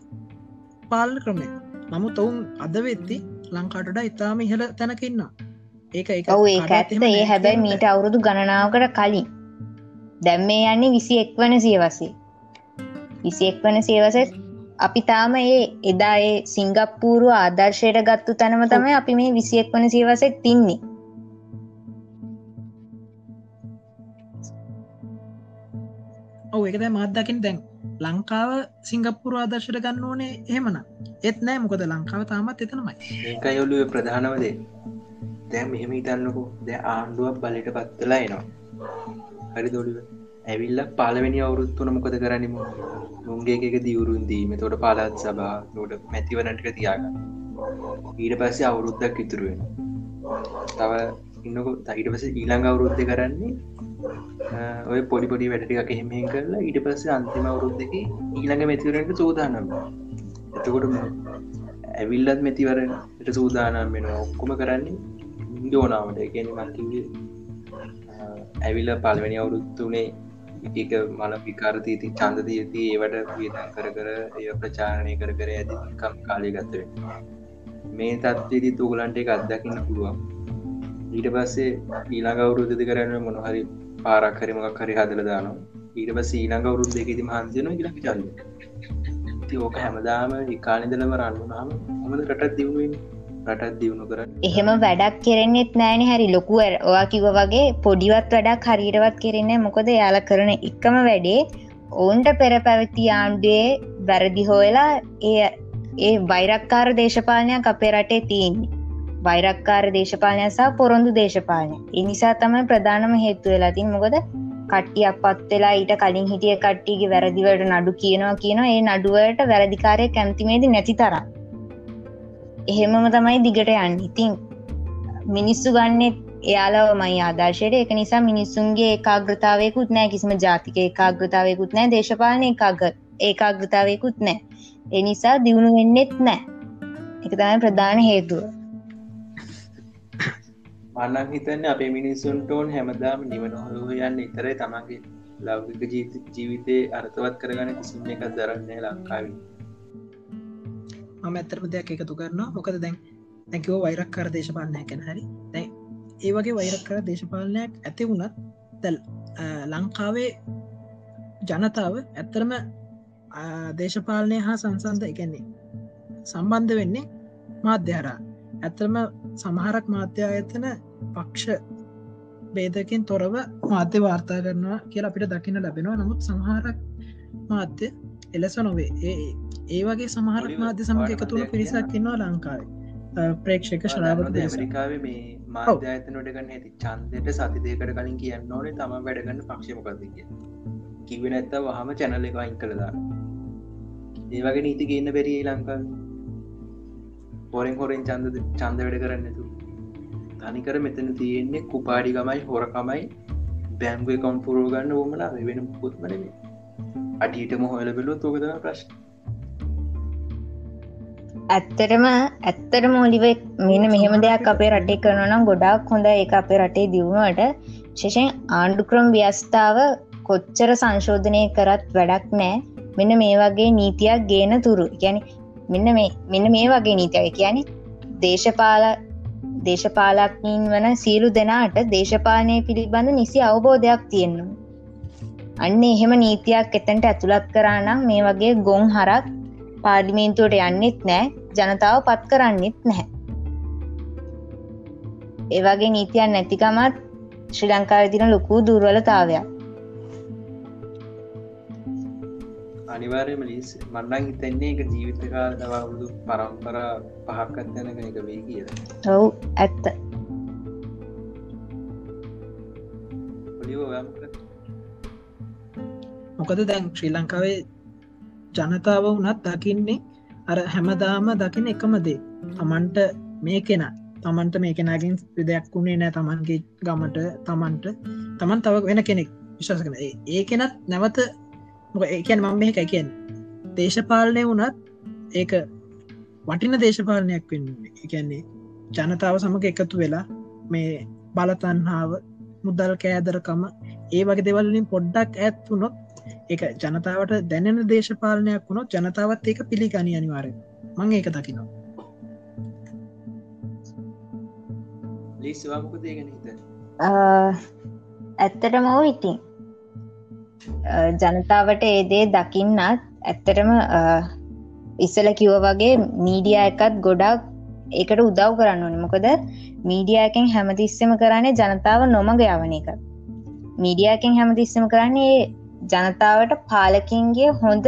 පාලන ක්‍රමය. නමුත් ඔවුන් අද වෙත්ති ලංකාටට ඉතාම ඉහල තැනකින්න ඒක ඒ ඇත්ත. ඒ හැබැයි මීට අවුරුදු ගණනාවකට කලින්. දැම්මේ යන්නේ විසි එක් වන සියවසේ විසි එක් වන සේවස අපි තාම ඒ එදා ඒ සිංගප්පූරුව ආදර්ශයට ගත්තු තැනම තමයි අපි මේ විසියෙක් වන සියවසෙත් තින්නේ ඔව එකද මත්දකින් දැන් ලංකාව සිංගප්පුර ආදර්ශයට ගන්න ඕනේ එහෙමන ඒත් නෑ මොකද ලංකාව තාමත් එතනමයි. ඒක යොලුව ප්‍රධානවදේ දැම් මෙහෙම ඉතන්නකු දැ ආණ්ඩුවක් බලට පත්වෙලා එනවා. හරි දොඩිව ඇවිල්ල පාලවෙනි අවුරුත්තුන මොකද කරනිම නුන්ගේ එක දියවරුන් දීම. තොට පාලත් සබා නොට මැතිවනටක තියාගන්න. ඊට පස්සේ අවුරුද්දක් ඉතුරුවෙන තව ඉන්නක. තයිට පස ඊළඟ අවුරුද්ධ කරන්නේ ඔය පොඩිපොඩි වැඩටික එහෙමෙන් කරලා ඊට පස්සේ අන්තිම අවුරුද්දක ඊළඟ මැතිවරට සූදානම් එතකොට ඇවිල්ලත් මැතිවරට සූදානම් වෙන ඔක්කොම කරන්නේ ඉන්දෝනාවට කියන මන්කිගේ ඇවිල්ල පල්වැනි අවුරුත්තුනේ එක මල විකාරතීති චන්දදීති ඒවට වියදන් කර කර එය ප්‍රචාරණය කර කර ඇතිකම් කාලය ගත්තවෙන මේ තත්වේදී තුගලන්ට එක අත්දකින්න පුළුවන්. ඊට පස්සේ ඊළඟ අවුරුද්ධ කරන්න මොනහරි පාරක් හරිමක් හරි හදල දානවා. ඊට පස් ඊළඟ අවුරුද්ධ එකති මහන්සයන ඉලක් චල්ල. ති ඕක හැමදාම ඉකානිදලම රන්නුනාම හොමද රටත් දියුණුවෙන් රටත් දියුණු කර එහෙම වැඩක් කෙරෙන්නෙත් නෑන හැරි. ලොකුවර ඔවා කිව වගේ පොඩිවත් වැඩක් හරිරවත් කෙරෙන්නේ මොකද යාල කරන එකම වැඩේ ඔවුන්ට පෙර පැවති ආණ්ඩුවේ වැරදි හෝයලා ඒ ඒ වෛරක්කාර දේශපාලනයක් අපේ රටේ තියන්නේ. වෛරක්කාර දේශපාලනය සහ පොරොන්දු දේශපාලනය. එනිසා තමයි ප්‍රධානම හේතු වෙලාතින් මොකද කට්ටියක් පත් වෙලා ඊට කලින් හිටිය කට්ටිගේ වැරදිවට නඩු කියනවා කියනවා ඒ නඩුවට වැරදිකාරය කැමතිමේද නැති තරම්. එහෙමම තමයි දිගට යන්න. ඉතින් මිනිස්සු ගන්නෙත් එයාලව මයි ආදර්ශයට. එක නිසා මිනිස්සුන්ගේ ඒකාග්‍රතාවයකුත් නෑ කිසිම ජාතික ඒකාග්‍රතාවයකුත් නෑ දේශපාලන ඒකාග ඒකාග්‍රතාවයකුත් නෑ එනිසා දියුණු වෙන්නෙත් නෑ එක තමයි ප්‍රධාන හේතුව. මන්නක් හිතන්න අපේ මිනිස්සුන්ට ඕන් හැමදාම නිවන හො යන්න ඉතරයි තමන්ගේ ලෞකික ජීවිතය අර්ථවත් කරගන කිසිම එකක් දරන්නේ ලංකාවී. මම ඇතරම දෙයක් එකතු කරනවා. මොකද දැන් දැකෝ වෛරක් කර දේශපාලනය කැන හරි. දැයි ඒ වගේ වෛරක් කර දේශපාලනයක් ඇති වුණත් දැල් ලංකාවේ ජනතාව ඇත්තරම දේශපාලනය හා සංසන්ධ එකන්නේ සම්බන්ධ වෙන්නේ මාධ්‍යහරා ඇත්තරම සමහරක් මාධ්‍ය අයතන පක්ෂ බේදකින් තොරව මාධ්‍ය වාර්තා කරනවා කියලා අපිට දකින්න ලැබෙනවා. නමුත් සමහරක් මාධ්‍ය එලෙස නොවේ. ඒ ඒ වගේ සමහර මාධ්‍ය සමග එකතුළ පිරිසක් ඉන්නවා ලංකාවේ. ප්‍රේක්ෂක දේශ ඇමරිකාව මේ මාධ්‍යාතනට ගන්න ඇති චන්දයට සති දෙකට කලින් කියන්න ඕනේ තම වැඩගන්න පක්ෂමකද කිය කිව නැත්ත වහම චැනල එක අයින් කළදා ඒ වගේ නීති ගන්න බැරි ලංකා හොරෙන් හොරෙන් චන්ද චන්ද වැඩ කරන්නතු තනිකර මෙතන තියෙන්නේ කුපාඩිකමයි හොරකමයි. බැංගුව කවන්් පුරෝ ගන්න ෝමලා වෙන පුත්මන අඩීටම හොල බෙලෝ තෝකද ප්‍රශ්න. ඇත්තරම ඇත්තර මෝලිව මෙන මෙහෙම දෙයක් අපේ රටේ කරනනම් ගොඩාක් හොඳ ඒ අපේ රටේ දියුණුවට. ශේෂෙන් ආණ්ඩුක්‍රම් ව්‍යස්ථාව කොච්චර සංශෝධනය කරත් වැඩක් නෑ. මෙන්න මේ වගේ නීතියක් ගේන තුරු. ගැන මෙන්න මෙන්න මේ වගේ නීතිය කියන දේශපාල දේශපාලක්නීන් වන සියලු දෙනාට දේශපාලනය පිළිබඳ නිසි අවබෝධයක් තියෙන්නවා. අන්න එහෙම නීතියක් එතැන්ට ඇතුළත් කරානම් මේ වගේ ගොන් හරක් පාර්ලිමේන්තුවට යන්නෙත් නෑ ජනතාව පත් කරන්නෙත් නැහැ. ඒවගේ නීතියන් නැතිකමත් ශ්‍රී ලංකාව තින ලොකූ දුර්වලතාවයක්. අනිවාර්යම ලිස් මන්නන් හිතන්නේ එක ජීවිතකාල දවරුදු පරම්පර පහක්කත් යනක එක වේ කියල. ඔවු ඇත්ත. මොකද? දැන් ශ්‍රී ලංකාවේ ජනතාව වනත් දකින්නේ අර හැමදාම දකින එකමදේ තමන්ට මේ කෙන තමන්ට මේ කෙනගින් විදයක් වුණේ නෑ තමන්ගේ ගමට තමන්ට තමන් තව වෙන කෙනෙක් විශවාස කන ඒ කෙනත් නැවත ඒකැන් මම මේක එකෙන් දේශපාලනය වුණත් ඒක වටින දේශපාලනයක් වෙන්න එකන්නේ ජනතාව සමඟ එකතු වෙලා මේ බලතන්හාාව මුදල් කෑදරකම ඒ වගේ දෙවලින් පොඩ්ඩක් ඇත් වුණොත් එක ජනතාවට දැනෙන දේශපාලනයක් වුණොත් ජනතාවත් ඒක පිළිගනි අනිවාරය මං ඒක දකිනවා. ලිස්වාමකදේගෙන හිත ඇත්තට මෝ ඉතින් ජනතාවට ඒදේ දකින්නත් ඇත්තටම ඉස්සල කිව වගේ මීඩිය එකත් ගොඩක් ඒකට උදව් කරන්න ඕනි. මොකද මීඩියයකෙන් හැමතිස්සම කරන්නේ ජනතාව නොමග යවන එක. මීඩියයකෙන් හැමතිස්සම කරන්නේ ජනතාවට පාලකින්ගේ හොඳ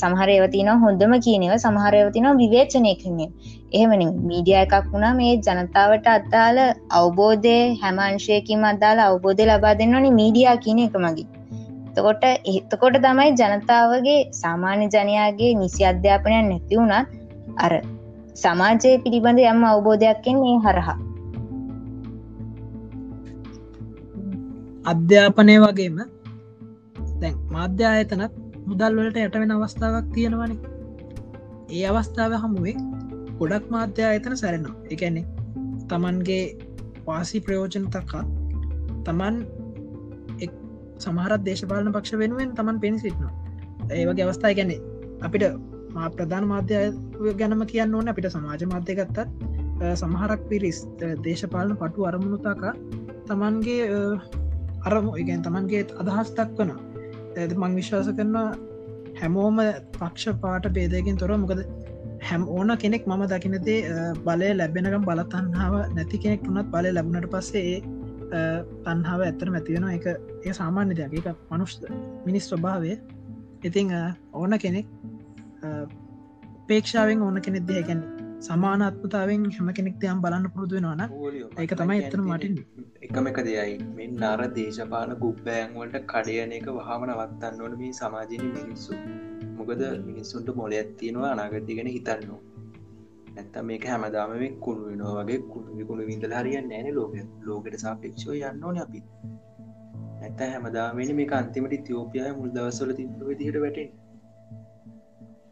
සමහරයවතින හොඳම කියනව සමහරයවතින විවේචනය කන්නේ එහෙමනි මීඩිය එකක් වුණා මේ ජනතාවට අත්දාල අවබෝධය හැමංශයකින් අදාලා අවබෝධය ලබා දෙන්නනි මීඩියා කියන එක මගින්. එතකොට එතකොට තමයි ජනතාවගේ සාමාන්‍ය ජනයාගේ නිසි අධ්‍යාපනයක් නැති වුණත් අර සමාජය පිළිබඳ යම් අවබෝධයක්ෙන් ඒ හරහා. අධ්‍යාපනය වගේම දැන් මාධ්‍ය අයතනත් මුදල් වලට යට වෙන අවස්ථාවක් තියෙනවන. ඒ අවස්ථාව හමුවේ ගොඩක් මාධ්‍ය අයතන සැරෙනවා. එකන්නේ තමන්ගේ වාසි ප්‍රයෝජන තක්කා තමන් සමහරත් දේශපාලන පක්ෂ වෙනුවෙන් තමන් පෙනි සිටනවා. ඒවගේ අවස්ථා ගැනෙ අපිට මා ප්‍රධාන මාධ්‍ය ගැනම කියන්න ඕන අපිට සමාජ මාධ්‍ය ගත්තත් සමහරක් පිරිස් දේශපාලන පටු අරමුණුතාකා තමන්ගේ අරම ඉගැන් තමන්ගේ අදහස් දක්වන ඇද මං විශ්වාස කරනවා හැමෝම පක්ෂ පාට බේදයකින් තොර මොකද හැම් ඕන කෙනෙක් මම දකිනතේ බලය ලැබෙනකම් බලතන්නාව නැති කෙනෙක් වුණත් බලය ලැබුණට පස්සේ තන්හාාව ඇත්තර ඇතිවෙන එක ඒ සාමාන්‍ය දෙයක්. එක මනුෂ්ද මිනිස් ස්වභාවය. ඉතිං ඕන කෙනෙක් පේක්ෂාවෙන් ඕන කෙනෙක් දෙයකැන සමානත්මතාවෙන් හැම කෙනෙක් දෙයම් බලන්න පුරුදුවෙනවාන ඒක තමයි එතන මටින් එකම එක දෙයයි. මෙන් නාර දේශපාල ගුප්බෑන් වලට කඩයන එක වහම නවත්තන්න ඕන මේ සමාජන මිනිස්සු. මොකද මිනිස්සුන්ට මොල ඇත්තියෙනවා අනාගතිගෙන හිතන්නවා ඇත්ත මේක හැමදාම කුණු වෙනවා වගේ කුණු විකුණු විඳල හරිය නෑන ලෝක. ලෝකට සාපේක්ෂෝ යන්න ඕන අපි. ඇත්ත හැමදාමනි මේ අන්තිමට තිෝපියය මුල් දවසල තිබ විදිහට වැටෙන්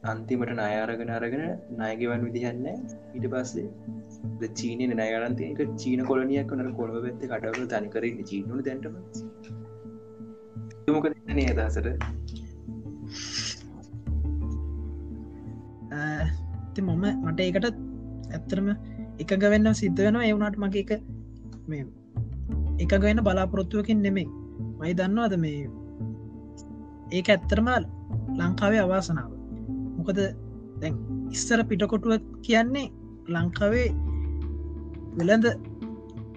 අන්තිමට නයාරගෙන අරගෙන නයගෙවන් විදිහන්න ඊට පස්සේ චීනය නයගලන්තයක චීන කොලනියක් වනට කොළව පැත්ත කටවල තනිකර චීනු දැන්ටම. මොක නේ අදහසට ති මම මට ඒකට ඇත්තරම එකග වෙන්න සිද්ධ වෙන එවුණට මගේ එක මේ එකග වෙන්න බලාපොරොත්තුවකින් නෙමේ මයි දන්නවාද මේ ඒක ඇත්තරම ලංකාවේ අවාසනාව. මොකද දැන් ඉස්සර පිටකොටුව කියන්නේ ලංකාවේ වෙළඳ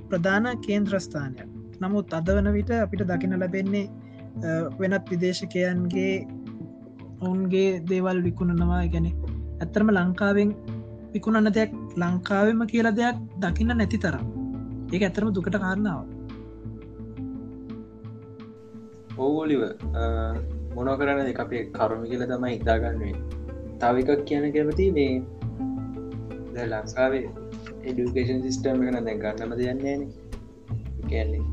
ප්‍රධාන කේන්ද්‍රස්ථානයක්. නමුත් අද වන විට අපිට දකින ලැබෙන්නේ වෙනත් විදේශකයන්ගේ ඔවුන්ගේ දේවල් විකුණනවා. ගැන ඇත්තරම ලංකාවෙන් විකුණන්න දෙයක් ලංකාවෙම කියල දෙයක් දකින්න නැති තරම්. ඒ ඇතරම දුකට කාරණාව ඔවෝලිව මොන කරන්න දෙ අපේ කරුමි කියල තමයි හිතාගන්නුවේ තව එකක් කියන කැමති මේ දැ ලංකාවේ එඩිකේෂන් සිිස්ටම් කන දැ ගන්නම දෙයන්නේ කියන්නේ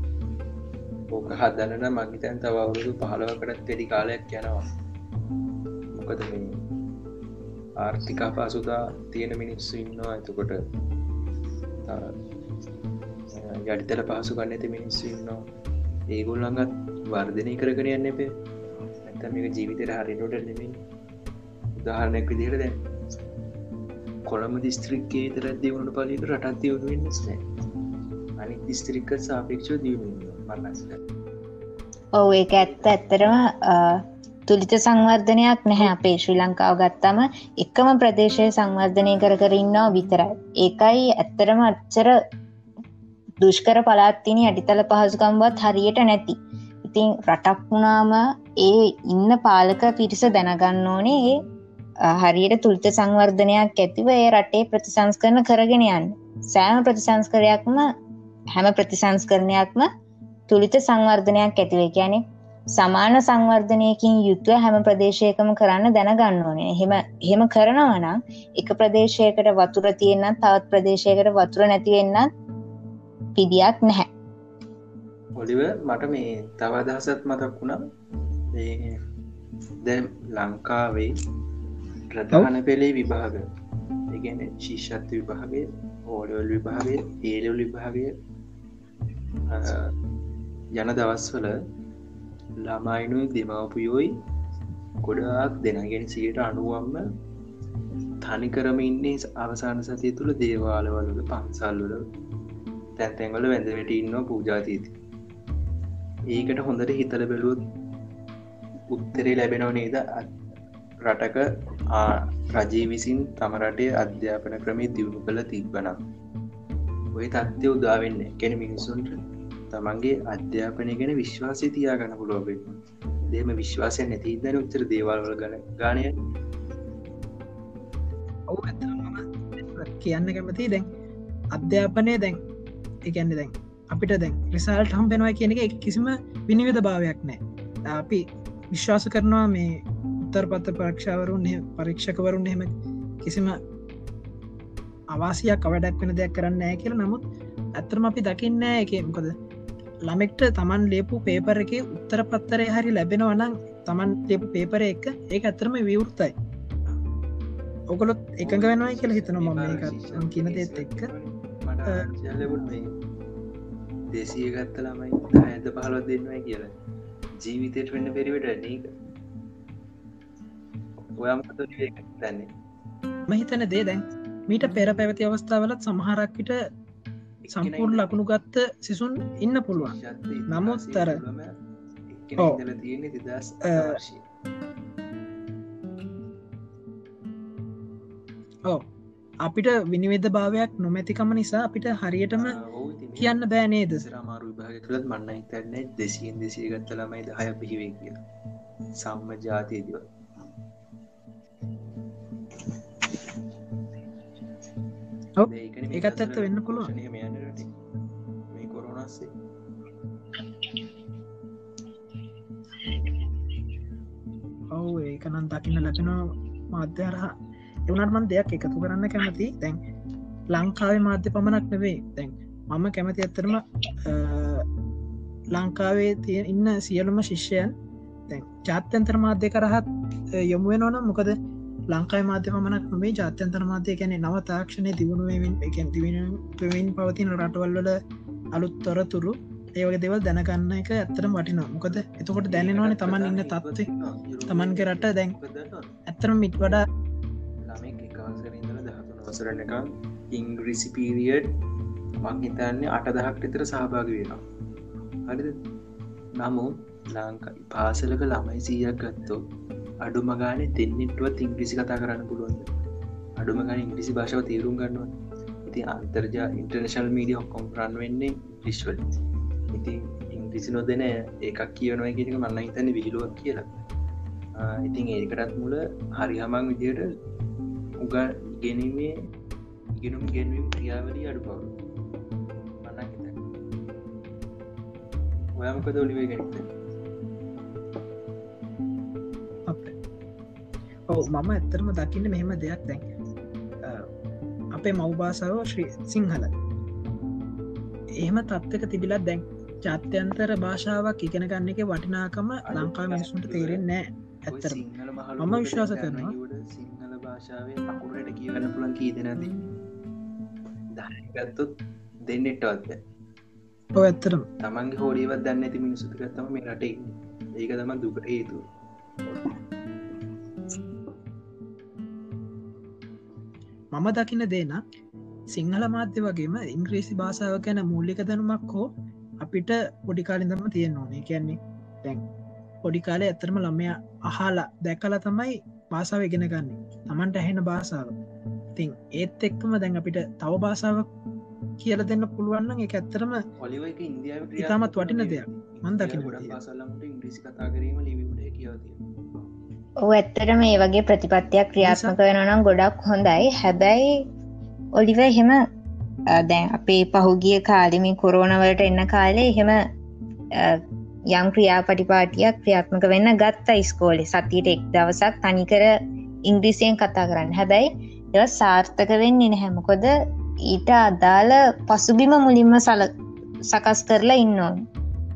ඕක හදන්නන මගේතැන් තව අවුරුදු පහලවකටත් පෙඩි කාලයක් යනවා. මොකද මේ ආර්ථිකා පාසුතා තියෙන මිනිස්සු ඉන්නවා. එතකොට යඩිතල පහසු ගන්න ඇති මිනිස්සු ඉන්නවා. ඒගොල්ලඟත් වර්ධනය කරගෙන යන්න එපේ. ඇතම එක ජීවිතයට හරිනොට නෙමින් උදාහරණයක් විදිහට දැන් කොළම දිස්ත්‍රික්කේ තර දියවුණු පලික රටත් දියුණු වෙන්නස්නෑ අනි දිස්ත්‍රික්ක සාපේක්ෂෝ දියුණු මන්නස්ල ඔව ඒක ඇත්ත. ඇත්තරම තුලිත සංවර්ධනයක් නැහැ අපේ ශ්‍රී ලංකාව ගත්තම. එකම ප්‍රදේශය සංවර්ධනය කර කර ඉන්නවා විතරයි. ඒකයි ඇත්තරම අච්චර දුෂ්කර පලාත්තිනි අඩිතල පහසුකම්වත් හරියට නැති. ඉතින් රටක් වුණාම ඒ ඉන්න පාලක පිරිස දැනගන්න ඕනේ ඒ හරියට තුළිත සංවර්ධනයක් ඇතිව ඒ රටේ ප්‍රතිසංස්කරන කරගෙන යන්න. සෑම ප්‍රතිසංස්කරයක්ම හැම ප්‍රතිසංස්කරණයක්ම තුළිත සංවර්ධනයක් ඇතිවේ. ගැනෙ සමාන සංවර්ධනයකින් යුත්ව හැම ප්‍රදේශයකම කරන්න දැනගන්න ඕනේ. හෙම හෙම කරනවනම් එක ප්‍රදේශයකට වතුර තියෙන්න්න තවත් ප්‍රදේශයකට වතුර නැතිවෙන්නත් පිදියක් නැහැ. ඔලිව මට මේ තව අදහසත් මතක් වුණා. දැ ලංකාවේ ප්‍රධාන පෙළේ විභාග. ඉගැන ශිෂ්ෂත්ව විභාගේ ඕඩවල් විභාගේ ඒලවල් විභාගය යන දවස්වල ළමයිනුයි දෙමවපුයෝයි ගොඩාක් දෙනගෙන සියට අනුවම්ම තනිකරම ඉන්නේ අවසාන සතිය තුළ දේවාලවලද පන්සල්වල තැන්තැන්වල වැඳවට ඉන්න පූජාතීති ඒකට හොඳට හිතල බැලුවත් උත්තරේ ලැබෙනව නේද? රටක රජී විසින් තම රටේ අධ්‍යාපන ක්‍රමේ දියුණු කළ තිබ්බනම්. ඔය තත්ත්ය උදාවෙන්න කැන මිනිසුන්ට තමන්ගේ අධ්‍යාපනය ගැන විශ්වාසය තියා ගන්න පුලෝබෙන් දේම විශ්වාසය නැති දන උත්තර දේවල්වල ගන ගානය ඔවු කියන්න කැමති දැන් අධ්‍යාපනය දැන් එකන්න දැන් අපිට දැන් රිසාල්ට හම් පෙනවා කියන එක කිසිම විනිවිධ භාවයක් නෑ. අපි විශ්වාස කරනවා මේ උත්තර පත්ත පරක්ෂාවරුන් පරීක්ෂකවරුන් එහෙම කිසිම අවාසියක් අවඩක් වෙන දෙයක් කරන්න නෑ කියල. නමුත් ඇත්තරම අපි දකින්න එක මොකද ළමෙක්ට තමන් ලේපු පේපර එක උත්තර පත්තරය හරි ලැබෙනවනම් තමන් ලේපු පේපර එක ඒ ඇත්තරම විවෘත්තයි ඔකොලොත් එකඟ වෙනවා කියල හිතන මම කියන දේත් එක්ක. දෙසිය ගත්ත ළමයි ඇද පහලොත් දෙන්නවා කියලා. ජීවිතයට වෙන්න පෙරිවට නක ඔයම් දන්නේ? මහිතන දේ දැන් මීට පෙර පැවති අවස්ථාවලත් සමහරක්විට සම්පූර් ලකුණු ගත්ත සිසුන් ඉන්න පුළුවන්. නමුත් තර ඕ අපිට විනිවෙද භාවයක් නොමැතිකම නිසා අපිට හරියටම කියන්න බෑනේද සරමාරු විභාග කළත් මන්න හිතරන්නේ දෙසියෙන් දෙසිය ගත්ත ළමයි දහය පිහිවේ කිය සම්ම ජාතියදිව ඒකත් ඇත්ත වෙන්න පුළුවන්. මේ කොරුණස්සේ ඔවු ඒකනන් දකින්න ලැබෙන මාධ්‍යරහා එවනත්මන් දෙයක් එකතු කරන්න කැමති තැන් ලංකාවේ මාධ්‍ය පමණක් නෙවේ තැන් මම කැමති ඇත්තරම ලංකාවේ තිය ඉන්න සියලුම ශිෂ්‍යයන් තැන් ජාත්‍යන්තර මාධ්‍ය කරහත් යොමුුවෙනවන මොකද ලංකායි මාධ්‍ය පමණක් නොේ ජාත්‍යන්තර මාධ්‍ය කැනෙ නව තාක්ෂණය දියුණුවමින් එකැන් තිවෙනමින් පවතින රටවල්වල අලුත් තොරතුරු. ඒවගේ දෙවල් දැනගන්න එක ඇත්තරම වටිනවා. මොකද එතකොට දැනෙනවාන තමන් ඉන්න තත්වේ තමන්ගේ රට දැන් ඇත්තරම මිට වඩා ළමෙක් එකවසර ඉඳල දහතුන වසරන එක ඉංග්‍රිසි පීරියඩ් මං හිතන්නේ අට දහක් විතර සහභාග වෙනවා. හරිද? නමු ලංකා පාසලක ළමයි සීයක් ගත්තෝ අඩුම ගානේ දෙන්නෙටුවත් ඉංග්‍රිසි කතා කරන්න පුළුවන් අඩුම ගන ඉංග්‍රිසි භාෂාව තේරුම් ගන්නවා ඉති අන්තර්ජා ඉන්ටර්නශල් මීඩිය ඔක්කොම් රන් වෙන්නේ ලිශ්වල ඉති ඉංග්‍රිසි නොදෙන ඒකක් කියනවා කියෙක මන්න හිතන්න විහිලුවක් කියලා. ඉතින් ඒකටත් මුල හරි හමං විදියට උග ගැනීමේ ඉගෙනුම් ගැනවීම් ක්‍රියාවලී අඩු පවු මන්න හිත ඔයමකද ඔලිවේ ගැනත ඔව මම ඇත්තරම දකින්න මෙහෙම දෙයක් දැන්. අපේ මව්භාසාව ශ්‍රී සිංහල. එහෙම තත්වක තිබිලත් දැන් ජාත්‍යන්තර භාෂාවක් ඉගෙන ගන්න එක වටිනාකම ලංකා මිනිසුන්ට තේරෙන් නෑ ඇත්තර මම විශ්වාස කරනවා. සිංහල භාෂාවේ අකුරට කියන්න පුළන් කී දෙනද දගත්තුත් දෙන්නෙට්ටවත්ද ඔව ඇත්තරම් තමන්ගේ හෝඩියවත් දන්න ඇති මිනිසුතිකත්තම මේ රට ඒක තම දුකට හේතු මම දකින දේන සිංහල මාධ්‍ය වගේම ඉංග්‍රීසි භාෂාව ගැන මූල්ලික දැනුමක් හෝ අපිට පොඩිකාලින්දම තියෙන් ඕනේ. කියන්නේ දැන් පොඩිකාලය ඇතරම ළමය අහලා දැකල තමයි භාසාාව ඉගෙන ගන්න. තමන්ට ඇහෙන භාසාාව තින් ඒත් එක්කම දැන් අපිට තව භාසාාවක් කියල දෙන්න පුළුවන්න එක ඇත්තරම ඔලිව ඉතාමත් වටින දෙයක්. මන් දකින ගොඩ ඉංග්‍රිසි කතා කිරීම ලිවිට කියවතිය ඔ ඇත්තට මේ වගේ ප්‍රතිපත්තියක් ක්‍රියාත්මක වෙනනම් ගොඩක් හොඳයි. හැබැයි ඔලිව එහෙම දැන් අපේ පහුගිය කාලිමි කොරෝනවලට එන්න කාලේ එහෙම යම් ක්‍රියාපටිපාටියක් ක්‍රියාත්මක වෙන්න ගත්ත ඉස්කෝලෙ. සතියට එක් දවසක් තනිකර ඉංග්‍රිසියෙන් කතා කරන්න. හැබැයි එ සාර්ථක වෙන්න නැහැමකොද ඊට අදාළ පසුබිම මුලින්ම සල සකස් කරලා ඉන්න ඕන්.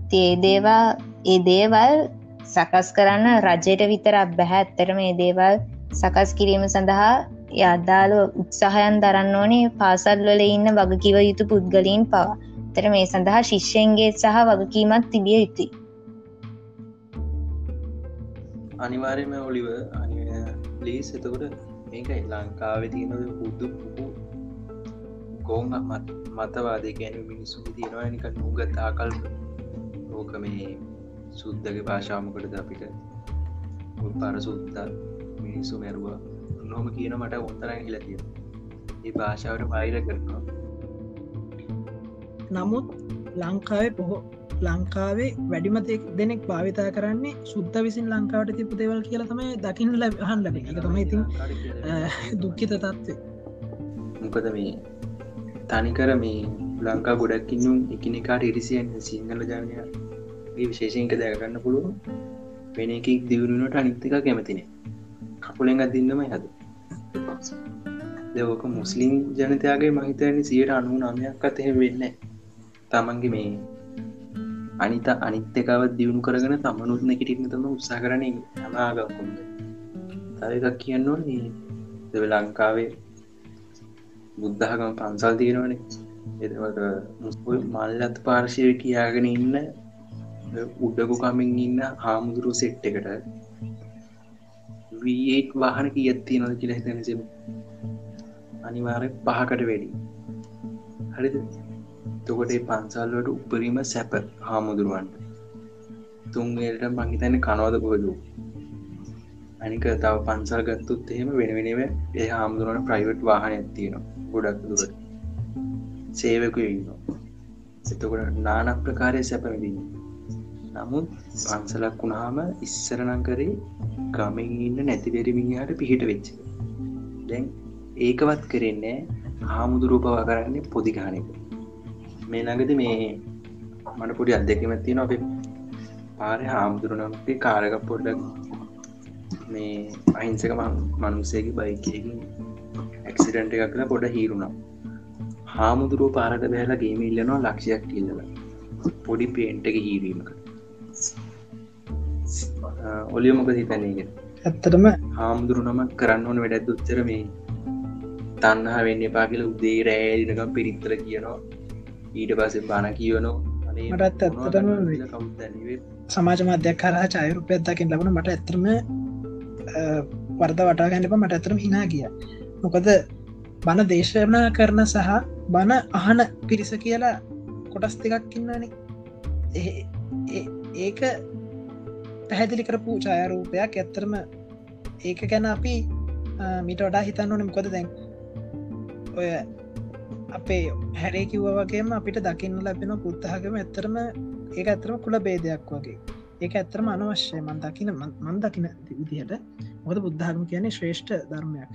තේ දේවා ඒ දේවල් සකස් කරන්න රජයට විතරක් බැහැ ඇත්තට මේ දේවල් සකස් කිරීම සඳහා යද්දාල උත්සාහයන් දරන්න ඕනේ. පාසල්වල ඉන්න වගකිව යුතු පුද්ගලීන් පවා. තර මේ සඳහා ශිෂ්‍යයන්ගේ සහ වගකීමත් තිබිය යුතුයි. අනිවාර්යම ඔලිව ලීස් එතකොට මේකයි ලංකාවේ තියෙනද පුද්දු පුහු ගෝන් මතවාදය ගැන මිනිස්සු තියෙනවා. නික නුගත් ආකල් ඕක මේ සුද්දගේ භාෂාමකටද අපිට? පර සුද්ද මිනිස්සු මැරුවා? නොම කියන මට ඔන්තරන් හිලතිය ඒ භාෂාවට බයිර කරනවා. නමුත් ලංකාවේ පොහෝ ලංකාවේ වැඩිම දෙනෙක් භාවිතා කරන්නේ සුද්ද විසින් ලංකාවට තිපු දෙවල් කියලා තමයි දකින්න ලහන් ලබ එක. තමයි ඉතින් දුක්කිත තත්වේ මොකද මේ තනිකර මේ ලංකා ගොඩක්කින්නුම් එකනෙකාට ඉරිසියෙන් සිංහල ජානය විශේෂයක දැකගන්න පුළුව වෙන එකක් දියුණුවට අනිත්තික කැමතින කපුලෙන් අදින්නම හද දෙවක මුස්ලිම් ජනතයාගේ මහිතයනි සියට අනු නමයක් අතහෙ වෙන්න තමන්ගේ මේ අනිත අනිත්‍යකාවත් දියුණු කරගෙන තමනුත්න කිටින්න තම උත්සා කරන හමාගකුන්ද තව එකක් කියන්න ඕනේ. දෙව ලංකාවේ බුද්ධහකම පන්සල් තියෙනවනේ. එදවට මුස්පුල් මල්ලත් පාර්ශය කියාගෙන ඉන්න උඩකු කමින් ඉන්න හාමුදුරු සෙට් එකට වීඒක් වාහන කියත්ති නොද කියලා හිතනසම අනිවාරය පහකට වැඩි. හරිද? තොකොට පන්සල්ලට උපරීම සැප හාමුදුරුවන්ට. තුන්ගේට මංහිතන්න කනවද කොහදු? අනික තව පන්සල් ගත්තුත් එහෙම වෙනවෙනව ඒ හාමුදුරුවන ප්‍රයිවට් වාහන ඇත්තියෙනවා ගොඩක් දුර සේවකු ඉන්නවා. එතකොට නානක් ප්‍රකාරය සැපවිදින්න නමුත් පන්සලක් වුණාම ඉස්සරනං කරේ ගමෙන් ඉන්න නැතිවෙරමිහට පිහිට වෙච්ච. දැන් ඒකවත් කරෙන්නේ හාමුදුරූපවා කරන්නේ පොදිගානක මේ ළඟද මේ මට පොඩි අත්දැකමත්තින අප පාරය හාමුදුරුවනමේ කාරක පොඩ්ඩක් මේ අහිංසක මනුස්සේගේ බයිකයකින් ඇක්සිඩන්ට එකක් කළ පොඩ හීරුණම් හාමුදුරුව පාරට බෑලා ගේම ඉල්ලනවා ලක්ෂයක් ඉල්ලල. පොඩි පේන්ට එක හීරීමකට. ඔලිය මොක හිතනේගෙන ඇත්තටම හාමුදුරු නම කරන්න ඕන වැඩත් උත්තර මේ තන්නහා වෙන්න එපා කියල උදේ රෑදිනකම් පිරිත්තර කියනවා. ඊට පස්සේ බණ කියවනෝ මටත් ඇත්තටම සමාජ මධ්‍යයක් කරා චයරුපය දකිින් ලබන මට ඇතරම වර්ද වටා ගැන්නප මට ඇතරම හිනා කිය මොකද බණ දේශනා කරන සහ බණ අහන පිරිස කියලා කොටස් දෙකක් ඉන්නනේ ඒක පැහැදිලි කරපු ඡායරූපයක්. ඇත්තරම ඒක ගැන අපි මිට වඩා හිතන්න ඕනම් කොද දැන් ඔය අපේ හැරේ කිව්ව වගේම අපිට දකින්න ලැබෙන පුත්තහගම ඇත්තරම ඒක ඇතරම කුල බේදයක් වගේ. ඒක ඇත්තරම අනවශ්‍යය. මන් දකින මන් දකින විදිහට. මොද බුද්ධාගම කියන්නේ ශ්‍රේෂ්ඨ ධර්මයක්.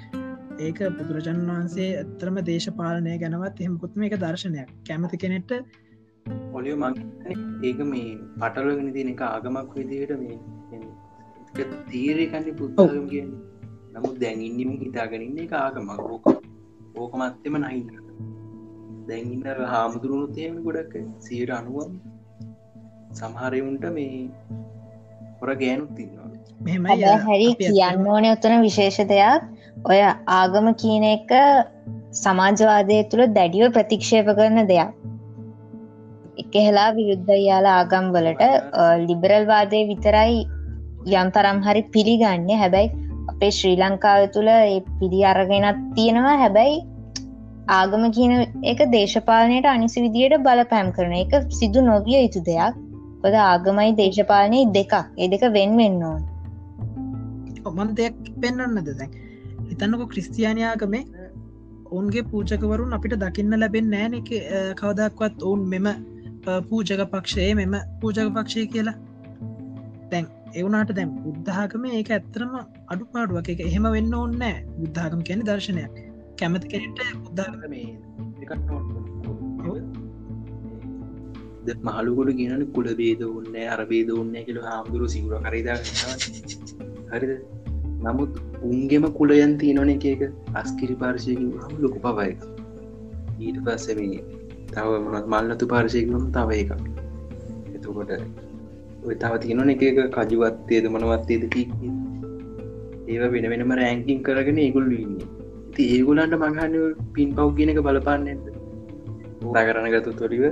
ඒක බුදුරජන් වහන්සේ ඇත්තරම දේශපාලනය ගැනවත් එහෙමකුත්ම එක දර්ශනයක්. කැමති කෙනෙට ඔලිය මං ඒක මේ පටලගෙන තින එක ආගමක් විදිහට මේ තීරකන්නේ පුද්ගම කියන්න. නමුත් දැන්ඉන්නම හිතාගෙනන්න එක ආගමක්. ඕක ඕක මත්තෙම නහින්න දැන්ඉන්න හාමුදුරුණුතයම ගොඩක් සීර අනුවම් සමහරවුන්ට මේ හොර ගෑනුත් තින්නවා හැරි කියන්න ඕන උත්තන විශේෂ දෙයක්. ඔය ආගම කියන එක සමාජවාදය තුළ දැඩිව ප්‍රතික්ෂේප කරන දෙයක් එකහෙලා විරුද්ධ යාලා ආගම් වලට ලිබරල් වාදය විතරයි යම්තරම් හරි පිළිගන්න. හැබැයි අපේ ශ්‍රී ලංකාව තුළ පිළි අරගෙනත් තියෙනවා. හැබැයි ආගම කියන එක දේශපාලනයට අනිසි විදියට බලපෑම් කරන එක සිදු නොවිය යුතු දෙයක්. පොද ආගමයි දේශපාලනය දෙකක්. ඒ දෙක වෙන් වෙන්න ඕන්. ඔමන් දෙයක් පෙන්න්නන්නද දැන්? හිතන්නක ක්‍රිස්තියානයාගමේ ඔවුන්ගේ පූජකවරුන් අපිට දකින්න ලැබෙන් නෑන එක කවදක්වත් ඔවුන් මෙම පූජක පක්ෂයේ මෙම පූජක පක්ෂය කියලා. තැන් එවුනාට දැම් බුද්ධාගම ඒක ඇත්තරම අඩු පාඩුවක් එක එහෙම වෙන්න ඕන්නෑ බුද්ධාගම කියන දර්ශනයක්. කැමති කෙනට බුද්ධාගම මහලුකොට කියනන කුල බේද උන්න අරබේද උන්න කියල හාමුදුරු සිවර කරද හරිද? නමුත් උන්ගෙම කුලයන් තියනොන එක එක. අස්කිරි පාර්ශයක ලොකු පවයි ඊට පස්සමේ තව මොනත් මල්නතු පාර්ශයකම තව එකක්. එතකොට තව තියෙන එක කජුවත්තේද මනවත්තේද ඒව වෙන වෙනම රෑංකින් කරගෙන ඒගුල් ඉන්නේ. ති ඒගුලන්ට මඟහන්න පින් පව් කියනක බලපාන්නද තා කරන ගතු තොරිව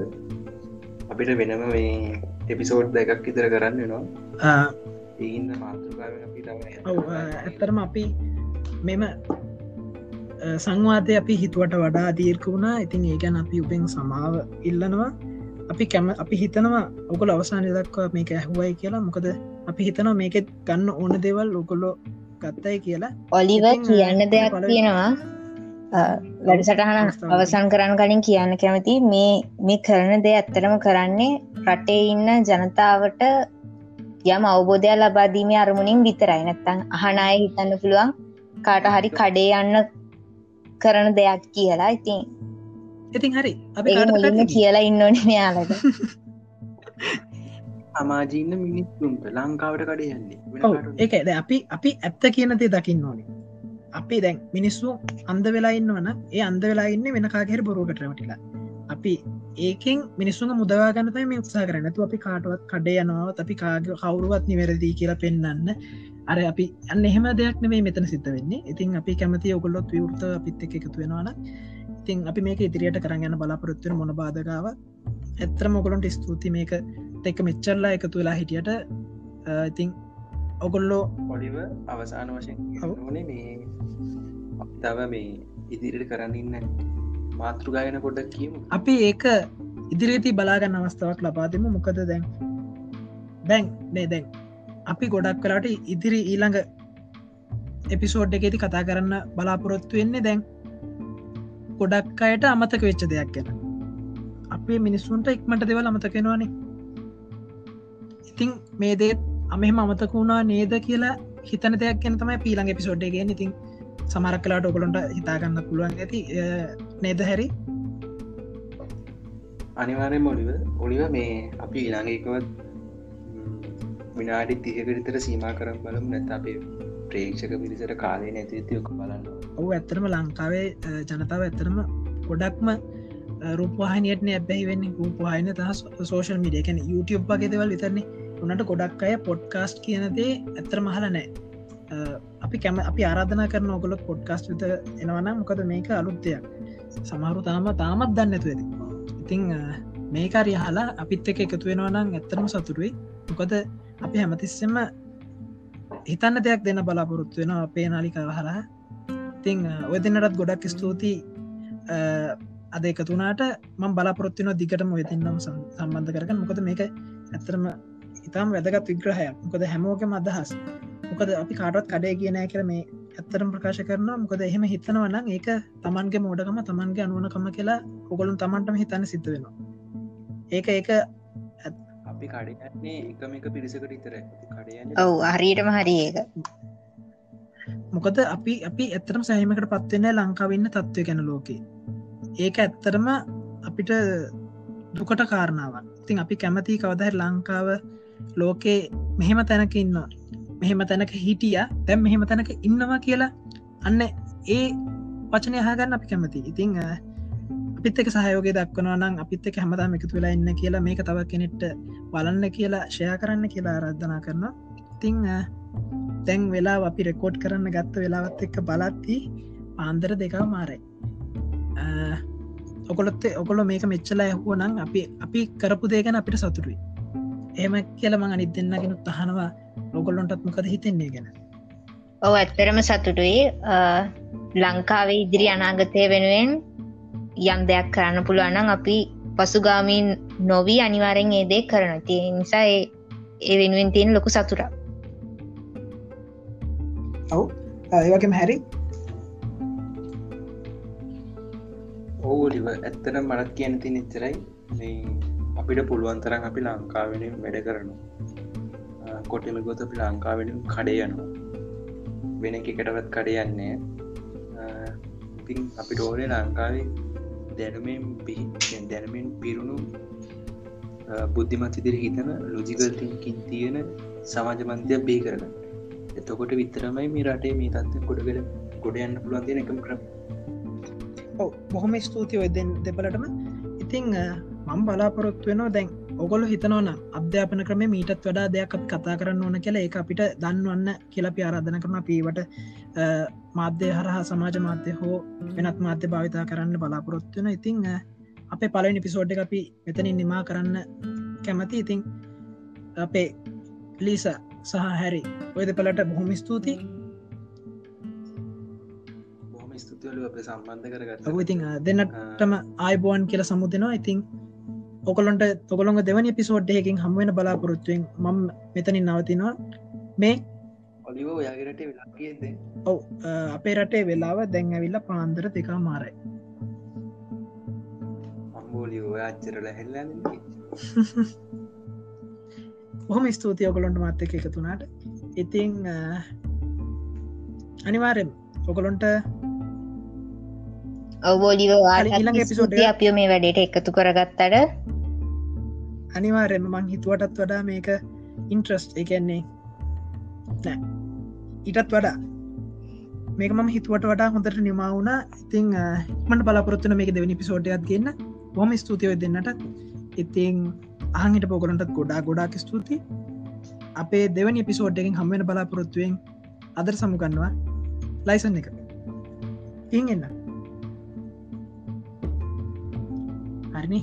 අපිට වෙනම මේ එපිසෝඩ් දෙකක් ඉතර කරන්න නවා ඒඉන්න මාතෘකාව ඇත්තරම අපි මෙම සංවාදය අපි හිතුවට වඩා දීර්ක වුණා. ඉතින් ඒගැන අපි උපෙන් සමාව ඉල්ලනවා. අපි කැම අපි හිතනවා ඔකල අවසානය දක්වා මේක ඇහුවයි කියලා. මොකද අපි හිතනවා මේකෙත් ගන්න ඕන දෙවල් ඔකොල්ලො ගත්තයි කියලා. ඔලිව කියන්න දෙයක් තියෙනවා. වැඩසටහන අවසන් කරන්න කලින් කියන්න කැමති. මේ මේ කරන දෙ ඇත්තරම කරන්නේ රටේ ඉන්න ජනතාවට යම් අවබෝධයක් ලබාදීමේ අරමුණින් විතරයි. නැත්තං අහනාය හිතන්න පුළුවන් කාට හරි කඩේ යන්න කරන දෙයක් කියලා. ඉතින් ඉතින් හරි. අපි මුලින්ම කියලා ඉන්න ඕන මෙයාලට සමාජීන්න මිනිස්සුන්ට ලංකාවට කඩේ යන්නේ ඒකද අපි අපි ඇත්ත කියන දේ දකින්න ඕනේ. අපි දැන් මිනිස්සු අන්ද වෙලා ඉන්නවන ඒ අන්ද වෙලා ඉන්න වෙන කාගෙර බොරුගටරමටිලා අපි ඒකෙන් මිනිස්සුන් මුදවාගන්නතයි මේ උත්සා කරනතු අපි කාටුවත් කඩේ යනවත් අපි කාග කවුරුවත් නිවැරදිී කියලා පෙන්න්න අර අපි අන්න එහෙම දෙයක් නෙේ මෙතන සිත වෙන්නේ. ඉතින් අපි කැමති ඔගොල්ලොත් විවෘත අපිත් එක එකතු වෙනවාන ඉතින් අපි මේක ඉදිරියට කරගන්න බලාපොරොත්වන මොන බාධකාව. ඇත්තර මොකොලොන්ට ස්තුති මේක එක මෙච්චල්ලා එකතු වෙලා හිටියට. ඉතින් ඔගොල්ලෝ පොඩිව අවසාන වශයෙන් ඕනේ මේ තව මේ ඉදිරියට කරන්න ඉන්න මාතෘගායන කොඩක් කියීම. අපි ඒක ඉදිරිති බලාගන්න අවස්ථාවක් ලබාදම මොකද දැන් දැන් නේ දැන් අපි ගොඩක් කරට ඉදිරි ඊළඟ එපිසෝඩ් එකෙති කතා කරන්න බලාපොරොත්තු වෙන්නේ දැන් ගොඩක් අයට අමතක වෙච්ච දෙයක් ගැන. අපේ මිනිස්සුන්ට ඉක්මට දෙවල් අමතකෙනවානේ ඉතිං මේ දේත් අමෙම අමතක වුණා නේද කියලා හිතන දෙයක් ගැන තමයි පීළඟ එපිසෝඩ්ඩගෙන ඉතින් සමරක් කලාට ඔකොළොන්ට හිතාගන්න පුළුවන් ඇති. නේද හැරි? අනිවාරය මොලිව ඔලිව මේ අපි ඊළඟකවත් විනාඩි තියකරිතර සීම කරම් බලම්. නැත අපේ ප්‍රේක්ෂක පිරිසට කාලය නැතිතියක බලන්න. ඔහු ඇත්තරම ලංකාවේ ජනතාව ඇත්තරම ගොඩක්ම රූපවාහනයට ඇබැහි වෙන්න. රූපවාහන තහ සෝෂල් මිඩියකැන YouTube වගේ දෙවල් විතරන්නේ උනට ගොඩක් අය පොඩ්කාස්ට් කියනදේ ඇත්තර මහල නෑ අපි කැම අපි ආරාධන කරන ඔගොලොත් පොඩ්කාස්ට් විත එනවනම් මොකද මේක අලුත්තයක් සමහරු තාම තාමත් දන්න ඇතු ඇති ඉතිං මේකාරය හලා අපිත් එක එකතු වෙනවනම් ඇත්තරම සතුරුයි මොකද අපි හැමතිස්සෙම හිතන්න දෙයක් දෙන්න බලාපොරොත්තු වෙන අපේ නාලිකාව හලා තිං ඔය දෙන්නටත් ගොඩක් ස්තුතියි. අද එකතුනාට මං බලාපොරත්තින දිගටම වෙතින්නම් සම්බන්ධ කරගන්න. මොකද මේක ඇත්තරම ඉතාම් වැදගත් විග්‍රහයක්. මොකද හැමෝකම අදහස්. මොකද අපි කාටත් කඩේ කියනෑ කර මේ ඇත්තරම් ප්‍රකාශ කරනවා. මොකද එහෙම හිතනවනම් ඒක තමන්ගේ මෝඩකම තමන්ගේ අනුවනකම කියලා ඔගොලුන් තමන්ටම හිතන්න සිද්ධ වෙනවා. ඒක ඒක අපි කඩන්නේ එකම එක පිරිසකට ඉතර කඩයන්න ඔව් හරියටම හරි ඒක. මොකද අපි අපි ඇත්තරම් සහමකට පත්වෙන්න ලංකාවන්න තත්ත්වය ගැන ලෝකේ. ඒක ඇත්තරම අපිට දුකට කාරණාවක්. ඉතින් අපි කැමති කවදහ ලංකාව ලෝකේ මෙහෙම තැනක ඉන්නවා. මෙහෙම තැනක හිටිය. තැම් මෙහෙම තැනක ඉන්නවා කියලා අන්න ඒ වචනය හගන්න අපි කැමති ඉතිං අපිත් එක සහයෝගේ දක්වනවා නම් අපිත් එක හැමදාම එකතු වෙලා ඉන්න කියලා මේක තව කෙනෙට්ට බලන්න කියලා ෂයා කරන්න කියලා ආරද්ධනා කරනවා. ඉතිං තැන් වෙලා අපි රෙකෝඩ් කරන්න ගත්ත වෙලාවත් එක්ක බලත්ති පාන්දර දෙකව මාරයි ඔකොලොත් ඔකොල මේක මෙච්චලා ඇහුව නම් අපි අපි කරපු දේගැන අපිට සතුරුයි එහම කියලම අනිත් දෙන්නගෙන තහනවා ඔගොල්ලොන්ටත් මොකද හිතෙන්නේ ගැන. ඔව ඇත්තරම සතුටුයි. ලංකාවේ ඉදිරි අනාගතය වෙනුවෙන් යම් දෙයක් කරන්න පුළුවනම් අපි පසුගාමීන් නොවී අනිවාරෙන් ඒදේ කරන තිය නිසා ඒ වෙනුවෙන් තියෙන ලොකු සතුරක් ඔව්. ඒවගේම හැරි. ඕලිව ඇත්තට මටත් කියන ති නිච්චරයි අපිට පුළුවන් තරම් අපි ලංකාවෙනින් වැඩ කරනවා. කොටම ගොත අපි ලංකාවෙනින් කඩේ යනවා. වෙන එකටවත් කඩයන්නේ ඉතින් අපිට ඕනේ ලංකාවේ දැනුමෙන් පිහි දැනමෙන් පිරුණු බුද්ධිමත් ඉදිරි හිතන ලොජිකල්තිකින් තියෙන සමාජ මන්තයක් බේ කරන එතකොට විතරමයි මේ රටේ මේ තත්ව ගොඩගල ගොඩ යන්න පුළුවන් තියෙන එකම කරම. ඔව බොහොම ස්තුතියි ඔය දෙපලටම ඉතිං මං බලාපොරොත්තු වෙනවා දැන් ඔගොල හිතනවන අධ්‍යාපන ක්‍රම මීටත් වඩා දෙයක් අපි කතා කරන්න ඕන කියලා ඒ අපිට දන්වන්න කියලපි ආරාධන කරන පීවට මාධ්‍ය හරහා සමාජ මාධ්‍ය හෝ වෙනත් මාධ්‍ය භාවිතා කරන්න බලාපොරොත්තුවන ඉතිං අපේ පලනි පිසෝඩ් අපි මෙතනින් නිමා කරන්න කැමති. ඉතිං අපේ ලීස සහ හැරි ඔයද පලට බොහොම ස්තුතියි. බොහම ස්තුතිවල අප සම්බන්ධ කරගත් ඉතිං දෙන්නටම ආයිබෝන් කියල සමුදනවා. ඉතිං ඔකොලොන්ට තොකොළොඟ දෙවනි පිසෝඩ් එකකින් හම්ුවෙන බලාපොරොත්තුවෙන් මම මෙතනින් නවතිනවා. මේ ඔව අපේ රටේ වෙලාව දැන් ඇවිල්ල පාන්දර දෙකා මාරයි අච්චරල හෙල්ලන්න හොම ස්තුතිය ඔකොළොන්ට මත්ත එක එකතුනාට ඉතිං අනිවාරෙන් ඔකොළොන්ට ඔවබෝලිව ඊළඟ episode එක- අපිෝ මේ වැඩට එකතු කරගත්තට අනිවාරෙන්ම මං හිතුවටත් වඩා මේක ඉන්ට්‍රස්් එකන්නේ නෑ. ඊටත් වඩා. මේක ම හිතුවට වඩා හොඳට නිමවුණ ඉතිං මට බලාපොරත්තුන මේක දෙවනි පිසෝටයක් ගන්න. බොම ස්තුතියව දෙන්නට. ඉතිං අහහිට පොකරටත් ගොඩා ගොඩාක් ස්තුති අපේ දෙවනි පිසෝට්ටකින් හම්වෙන බලාපොරොත්තුවෙන් අදර සමුගන්නවා ලයිසන් එක. ඉං එන්න. හරිනි.